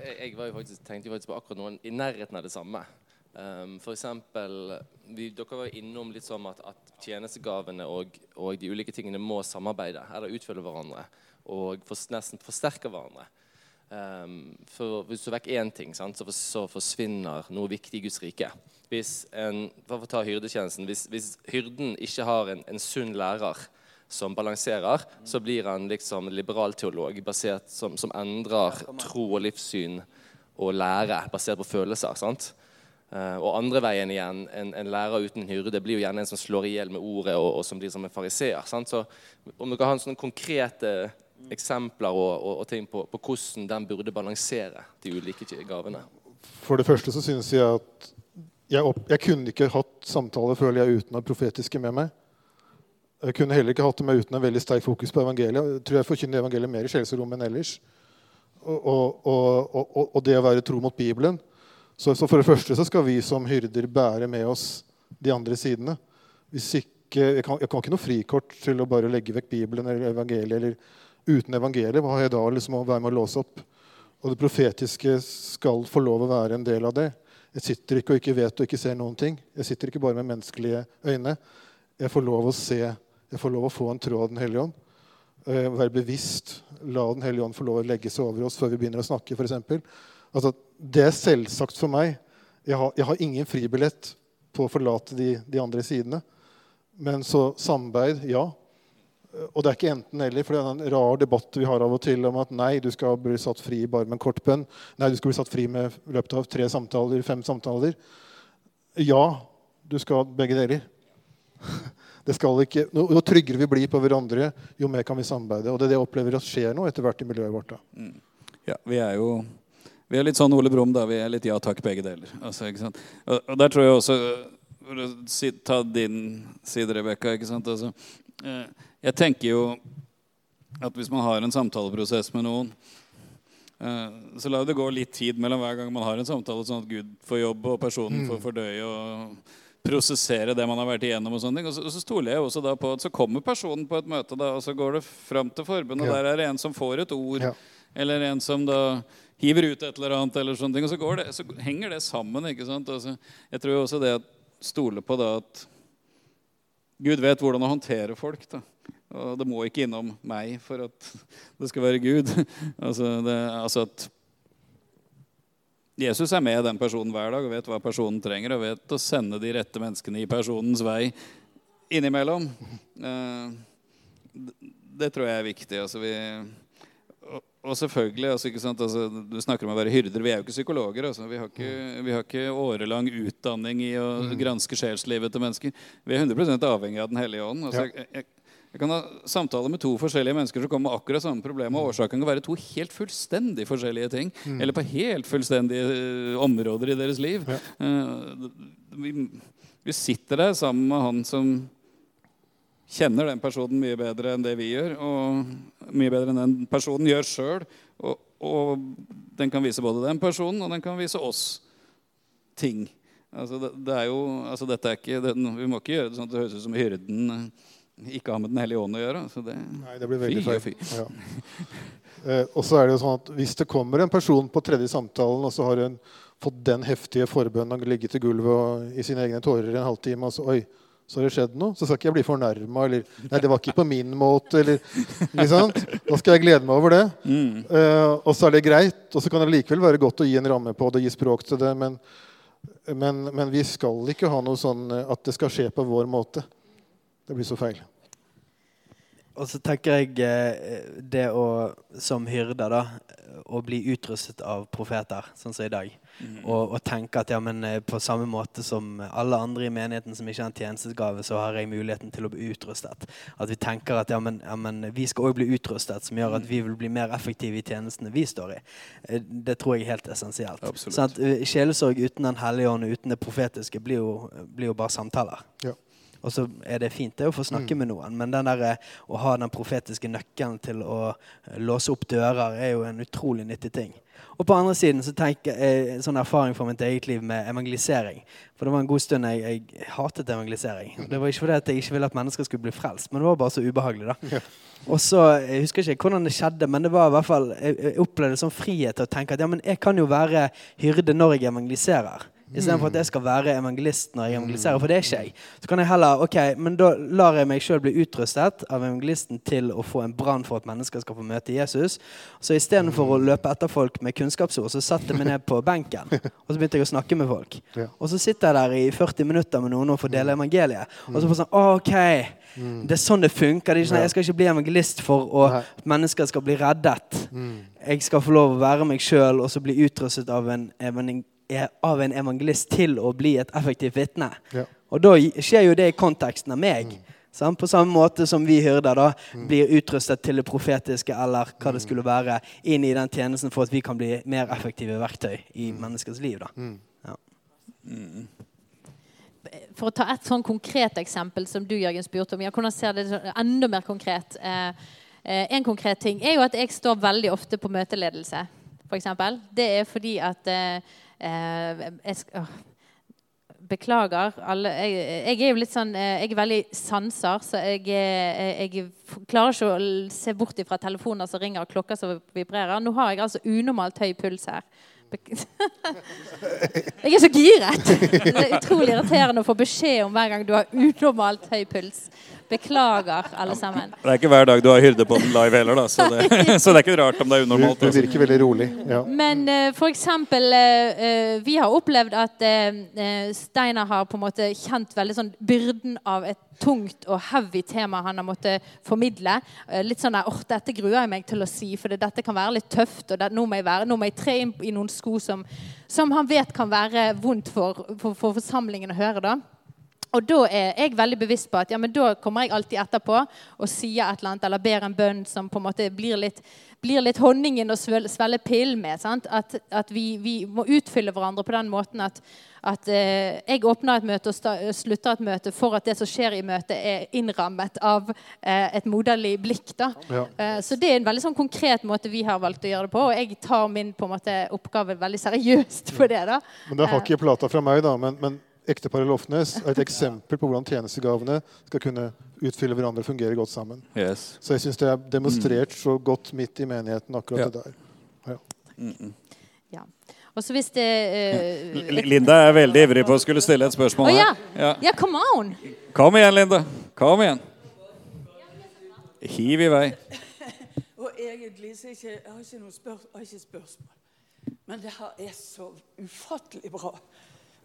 Jeg var jo faktisk, tenkte jo faktisk på akkurat noen i nærheten av det samme. Um, for eksempel, vi, dere var innom litt sånn at, at tjenestegavene og, og, de ulike tingene må samarbeide eller utfylle hverandre og for, nesten forsterke hverandre. Um, for Hvis du vekker én ting, sant, så, for, så, forsvinner noe viktig i Guds rike. Hvis en, for å ta hyrdetjenesten, hvis, hvis hyrden ikke har en, en sunn lærer som balanserer, så blir han liksom liberalteolog basert, som, som endrer tro og livssyn og lære basert på følelser. sant? Uh, og andre veien igjen, en, en, lærer uten hyrde blir jo gjerne en som slår i hjel med ordet, og, og, som blir som en fariseer. Så om dere har en sånn konkrete eksempler og, og, og ting på, på, hvordan den burde balansere de ulike gavene? For det første så synes jeg at jeg, opp, jeg kunne ikke hatt samtale føler jeg, uten å profetiske med meg. Jeg kunne heller ikke hatt det med uten en veldig sterk fokus på evangeliet. Jeg tror jeg forkynner evangeliet mer i sjelsrom enn ellers. Og, og, det å være tro mot Bibelen. Så, så, for det første så skal vi som hyrder bære med oss de andre sidene. Hvis ikke, jeg, kan, jeg kan ikke noe frikort til å bare legge vekk Bibelen eller evangeliet. eller Uten evangeliet, hva har jeg da liksom å være med å låse opp? Og det profetiske skal få lov å være en del av det. Jeg sitter ikke og ikke vet og ikke ser noen ting. Jeg sitter ikke bare med menneskelige øyne. Jeg får lov å se jeg får lov å få en tråd av Den hellige ånd. Uh, være bevisst. La Den hellige ånd få lov å legge seg over oss før vi begynner å snakke. For altså, det er selvsagt for meg. Jeg har, jeg har ingen fribillett på å forlate de, de, andre sidene. Men så samarbeid, ja. Og det er ikke enten-eller. For det er en rar debatt vi har av og til om at nei, du skal bli satt fri bare med en kort bønn. Nei, du skal bli satt fri med løpet av tre samtaler, fem samtaler. Ja, du skal begge deler. Det skal ikke, jo tryggere vi blir på hverandre, jo mer kan vi samarbeide. Og det er det jeg opplever at skjer nå etter hvert i miljøet vårt. Mm. Ja, vi er jo vi er litt sånn Ole Brumm, da. Vi er litt ja takk, begge deler. Altså, og, og, der tror jeg også For å ta din side, Rebekka. Altså, eh, jeg tenker jo at hvis man har en samtaleprosess med noen, eh, så la det gå litt tid mellom hver gang man har en samtale, sånn at Gud får jobb, og personen får mm. fordøye. og prosessere det man har vært igjennom. Og sånne ting. Og så, og så stoler jeg også da på at så kommer personen på et møte, da, og så går det fram til forbundet. Og ja. der er det en som får et ord, ja. eller en som da hiver ut et eller annet. eller sånne ting, Og så, det, så henger det sammen. ikke sant? Altså, jeg tror også det at stole på da at Gud vet hvordan å håndtere folk. da. Og det må ikke innom meg for at det skal være Gud. altså, det, altså at Jesus er med den personen hver dag og vet hva personen trenger, og vet å sende de rette menneskene i personens vei innimellom. Eh, det tror jeg er viktig. Altså vi, og selvfølgelig, altså, altså, Du snakker om å være hyrder. Vi er jo ikke psykologer. Altså. Vi, har ikke, vi, har ikke, årelang utdanning i å mm. granske sjelslivet til mennesker. Vi er 100 avhengig av Den hellige ånd. Altså, jeg, jeg, jeg kan ha samtale med to forskjellige mennesker som kommer med akkurat samme problem. og Årsaken kan være to helt fullstendig forskjellige ting. Mm. Eller på helt fullstendige uh, områder i deres liv. Ja. Uh, vi, vi, sitter der sammen med han som kjenner den personen mye bedre enn det vi gjør. Og mye bedre enn den personen gjør sjøl. Og, og, den kan vise både den personen og den kan vise oss ting. Altså, det, det er jo, altså, dette er ikke, det, vi må ikke gjøre det sånn at det høres ut som hyrden ikke har med Den hellige ånd å gjøre. Så det, Nei, det blir veldig feil. Ja. Eh, og så er det jo sånn at Hvis det kommer en person på tredje samtalen, og så har hun fått den heftige forbønnen og ligget til gulvet og, i sine egne tårer en halvtime, og så oi, så har det skjedd noe. Så skal ikke jeg bli fornærma. Eller nei, det var ikke på min måte. Eller, Da skal jeg glede meg over det. Mm. Uh, og så er det greit. Og så kan det likevel være godt å gi en ramme på det, gi språk til det. Men, men, men vi skal ikke ha noe sånn at det skal skje på vår måte. Det blir så feil. Og så tenker jeg eh, det å som hyrde da, å bli utrustet av profeter, sånn som i dag. Mm. Og, og, tenke at ja, men eh, på samme måte som alle andre i menigheten som ikke har en tjenestegave, så har jeg muligheten til å bli utrustet. At vi tenker at ja, men, ja, men vi skal òg bli utrustet, som gjør at vi vil bli mer effektive i tjenestene vi står i. Eh, det tror jeg er helt essensielt. Absolutt. Sånn at Sjelesorg uten Den hellige ånd og uten det profetiske blir jo, blir jo bare samtaler. Ja. Og så er det fint det å få snakke med noen, men den der, eh, å ha den profetiske nøkkelen til å eh, låse opp dører er jo en utrolig nyttig ting. Og på andre siden så tenker jeg en sånn erfaring fra mitt eget liv med evangelisering. For det var en god stund jeg, jeg hatet evangelisering. Det var ikke fordi at jeg ikke ville at mennesker skulle bli frelst, men det var bare så ubehagelig. da. Og så, Jeg husker ikke hvordan det skjedde, men det var i hvert fall, jeg, jeg opplevde sånn frihet til å tenke at ja, men jeg kan jo være hyrde når jeg evangeliserer. Istedenfor at jeg skal være evangelist når jeg evangeliserer. For det er ikke jeg. Så kan jeg heller, ok, Men da lar jeg meg sjøl bli utrustet av evangelisten til å få en brann for at mennesker skal få møte Jesus. Så istedenfor å løpe etter folk med kunnskapsord, så satte jeg meg ned på benken. Og så begynte jeg å snakke med folk. Og så sitter jeg der i 40 minutter med noen og får dele evangeliet. Og så får jeg sånn, ok, det er sånn det funker. Det sånn, jeg skal ikke bli evangelist for at mennesker skal bli reddet. Jeg skal få lov å være meg sjøl og så bli utrustet av en, evan- av en evangelist til å bli et effektivt vitne. Ja. Og da skjer jo det i konteksten av meg. Sant? På samme måte som vi hyrder da blir utrustet til det profetiske eller hva det skulle være, inn i den tjenesten for at vi kan bli mer effektive verktøy i menneskers liv. da. Ja. For å ta et sånn konkret eksempel som du Jørgen, spurte om. Ja, hvordan ser det enda mer konkret? Eh, eh, en konkret ting er jo at jeg står veldig ofte på møteledelse, f.eks. Det er fordi at eh, jeg, skal, Beklager. Alle, jeg, jeg er jo litt sånn eh, Jeg er veldig sanser, så jeg, eh, jeg klarer ikke å se bort fra telefoner som ringer og klokker som vibrerer. Nå har jeg altså unormalt høy puls her. Jeg er så giret! Det er utrolig irriterende å få beskjed om hver gang du har unormalt høy puls. Beklager, alle sammen. Det er ikke hver dag du har hyrde på den live heller, da, så det, så det er ikke rart om det er unormalt. Altså. virker veldig rolig. Ja. Men uh, for eksempel eh, eh, Vi har opplevd at eh, eh, Steinar har på en måte kjent veldig sånn byrden av et tungt og heavy tema han har måttet formidle. Eh, litt sånn der, dette gruer jeg meg til å si, for dette kan være litt tøft. og det, nå, må jeg være, nå må jeg tre inn i noen sko som, som han vet kan være vondt for, for, for forsamlingen å høre. da. Og da er jeg veldig bevisst på at ja, men da kommer jeg alltid etterpå og sier et eller annet, eller ber en bønn som på en måte blir litt, blir litt honningen å svelge pillen med. At, at vi, vi må utfylle hverandre på den måten at, at eh, jeg åpner et møte og sta, slutter et møte for at det som skjer i møtet, er innrammet av eh, et moderlig blikk. Da. Ja. Eh, så det er en veldig sånn konkret måte vi har valgt å gjøre det på, og jeg tar min på en måte, oppgave veldig seriøst på det. da. Men det har ikke plata fra meg, da. Men, men ekteparet Lofnes er et eksempel på hvordan tjenestegavene skal kunne utfylle hverandre og fungere godt sammen. Yes. Så jeg syns det er demonstrert så godt midt i menigheten, akkurat Ja. det der. Ja. Og så hvis det uh, Linda er veldig ivrig på å skulle stille et spørsmål oh, ja. her. Ja. Ja, come on! Kom igjen, Linda. Kom igjen. Hiv i vei. Og egentlig så ikke, jeg har ikke noe spør, jeg har ikke spørsmål. Men det her er så ufattelig bra.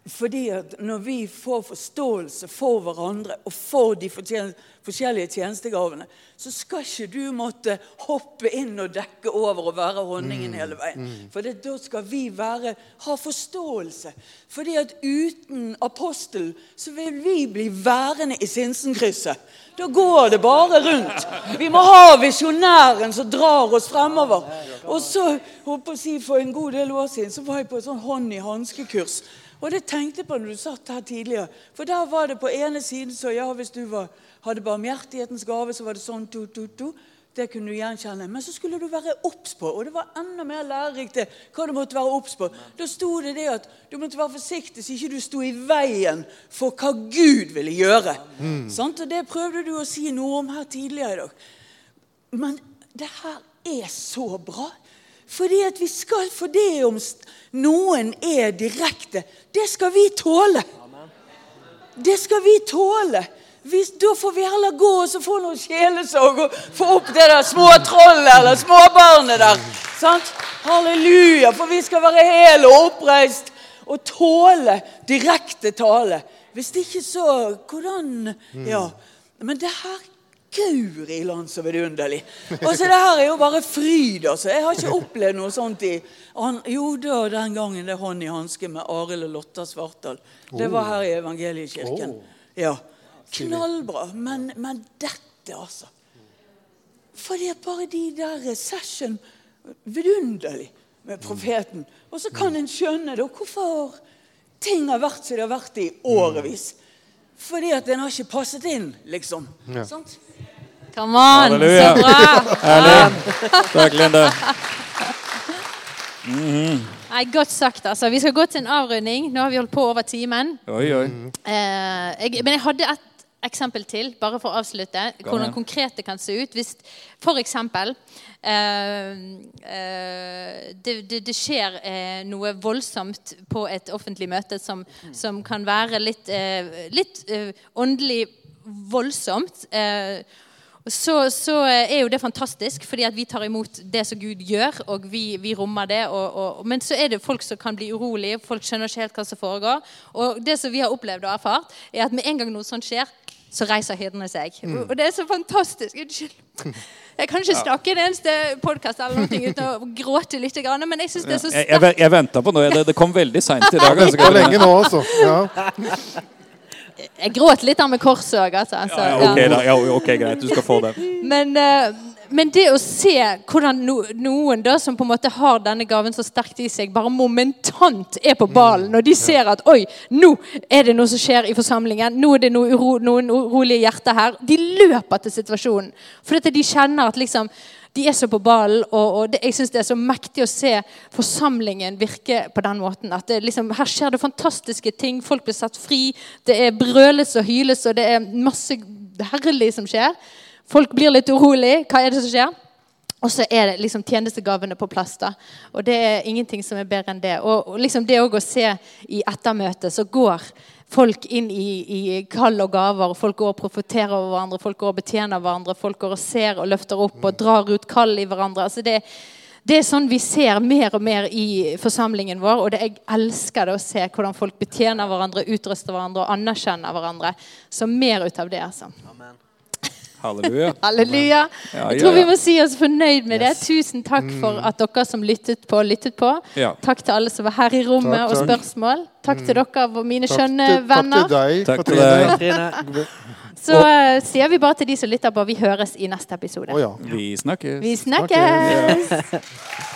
Fordi at når vi får forståelse for hverandre og for de forskjellige tjenestegavene, så skal ikke du måtte hoppe inn og dekke over og være honningen hele veien. For det, da skal vi være, ha forståelse. Fordi at uten apostel så vil vi bli værende i Sinsenkrysset. Da går det bare rundt. Vi må ha visjonæren som drar oss fremover. Og så, håper jeg å si, For en god del år siden så var jeg på et sånn hånd i hanske-kurs. Og det tenkte jeg på når du satt her tidligere. For der var det på ene siden så ja, hvis du var, hadde barmhjertighetens gave, så var det sånn to, to, to. Det kunne du gjenkjenne. Men så skulle du være obs på, og det var enda mer lærerikt det, hva du måtte være obs på. Da sto det det at du måtte være forsiktig så ikke du sto i veien for hva Gud ville gjøre. Sant? Og Det prøvde du å si noe om her tidligere i dag. Men det her er så bra. Fordi at vi skal for det om noen er direkte. Det skal vi tåle. Det skal vi tåle. Hvis, da får vi heller gå og så få noe sjelesorg og få opp det der små trollet eller småbarnet der. Sant? Halleluja. For vi skal være hele og oppreist og tåle direkte tale. Hvis ikke så Hvordan Ja. Men det her Guri land så vidunderlig. Og så det her er jo bare fryd, altså. Jeg har ikke opplevd noe sånt i an, Jo da, den gangen det er hånd i hanske med Arild og Lotta Svartdal. Det var her i Evangeliekirken. Ja. Knallbra. Men, men dette, altså. For det er bare de der session Vidunderlig med profeten. Og så kan en skjønne da hvorfor ting har vært som det har vært i årevis. Fordi at den har ikke passet inn, liksom. Sant? Come on! Halleluja. Så bra! Herlig. Takk, Linda. Nei, Godt sagt. altså. Vi skal gå til en avrunding. Nå har vi holdt på over timen. Oi, oi. Eh, jeg, men jeg hadde et eksempel til, bare for å avslutte. Hvordan konkret det kan se ut. Hvis eksempel eh, eh, det, det, det skjer eh, noe voldsomt på et offentlig møte som, som kan være litt, eh, litt eh, åndelig voldsomt. Eh, så, så er jo det fantastisk, fordi at vi tar imot det som Gud gjør, og vi, vi rommer det. Og, og, men så er det folk som kan bli urolige, folk skjønner ikke helt hva som foregår. Og det som vi har opplevd og erfart, er at med en gang noe sånt skjer, så reiser hyrdene seg. Og det er så fantastisk. Unnskyld. Jeg kan ikke snakke en eneste podkast eller noe uten å gråte litt, men jeg syns det er så Jeg, jeg, sterkt. jeg venta på noe. Det, det kom veldig seint i dag. altså. Lenge nå, altså. Ja. Jeg gråt litt av med korset òg, altså. Ja, ja. ok, da. Ja, ok, greit. Du skal få det. Men, eh, men det å se hvordan no, noen da som på en måte har denne gaven så sterkt i seg, bare momentant er på ballen, og de ser at oi, nå er det noe som skjer i forsamlingen, nå er det noe uro, noen urolige hjerter her, de løper til situasjonen. For at de kjenner at liksom de er så på ballen, og, og det, jeg synes det er så mektig å se forsamlingen virke på den måten. at det, liksom, Her skjer det fantastiske ting. Folk blir satt fri. Det er brøles og hyles, og det er masse herlig som skjer. Folk blir litt urolig. Hva er det som skjer? Og så er det liksom tjenestegavene på plass. da. Og det er ingenting som er bedre enn det. Og, liksom det òg å se i ettermøtet, så går folk inn i, i kall og gaver. og Folk går og profeterer over hverandre, folk går og betjener hverandre. Folk går og ser og løfter opp og drar ut kall i hverandre. altså det det er sånn vi ser mer og mer i forsamlingen vår. Og det, jeg elsker det å se hvordan folk betjener hverandre, utruster hverandre og anerkjenner hverandre. Så mer ut av det, altså. Halleluja. Halleluja. Ja, Jeg tror vi må si oss fornøyd med det. Tusen takk for at dere som lyttet på, lyttet på. Ja. Takk til alle som var her i rommet Takk, og spørsmål. Takk til dere, og mine Takk skjønne til, takk venner. til deg, Takk til Katrine. deg. Så uh, sier vi bare til de som lytter på, vi høres i neste episode. Oh, ja. Vi snakkes. Vi snakkes!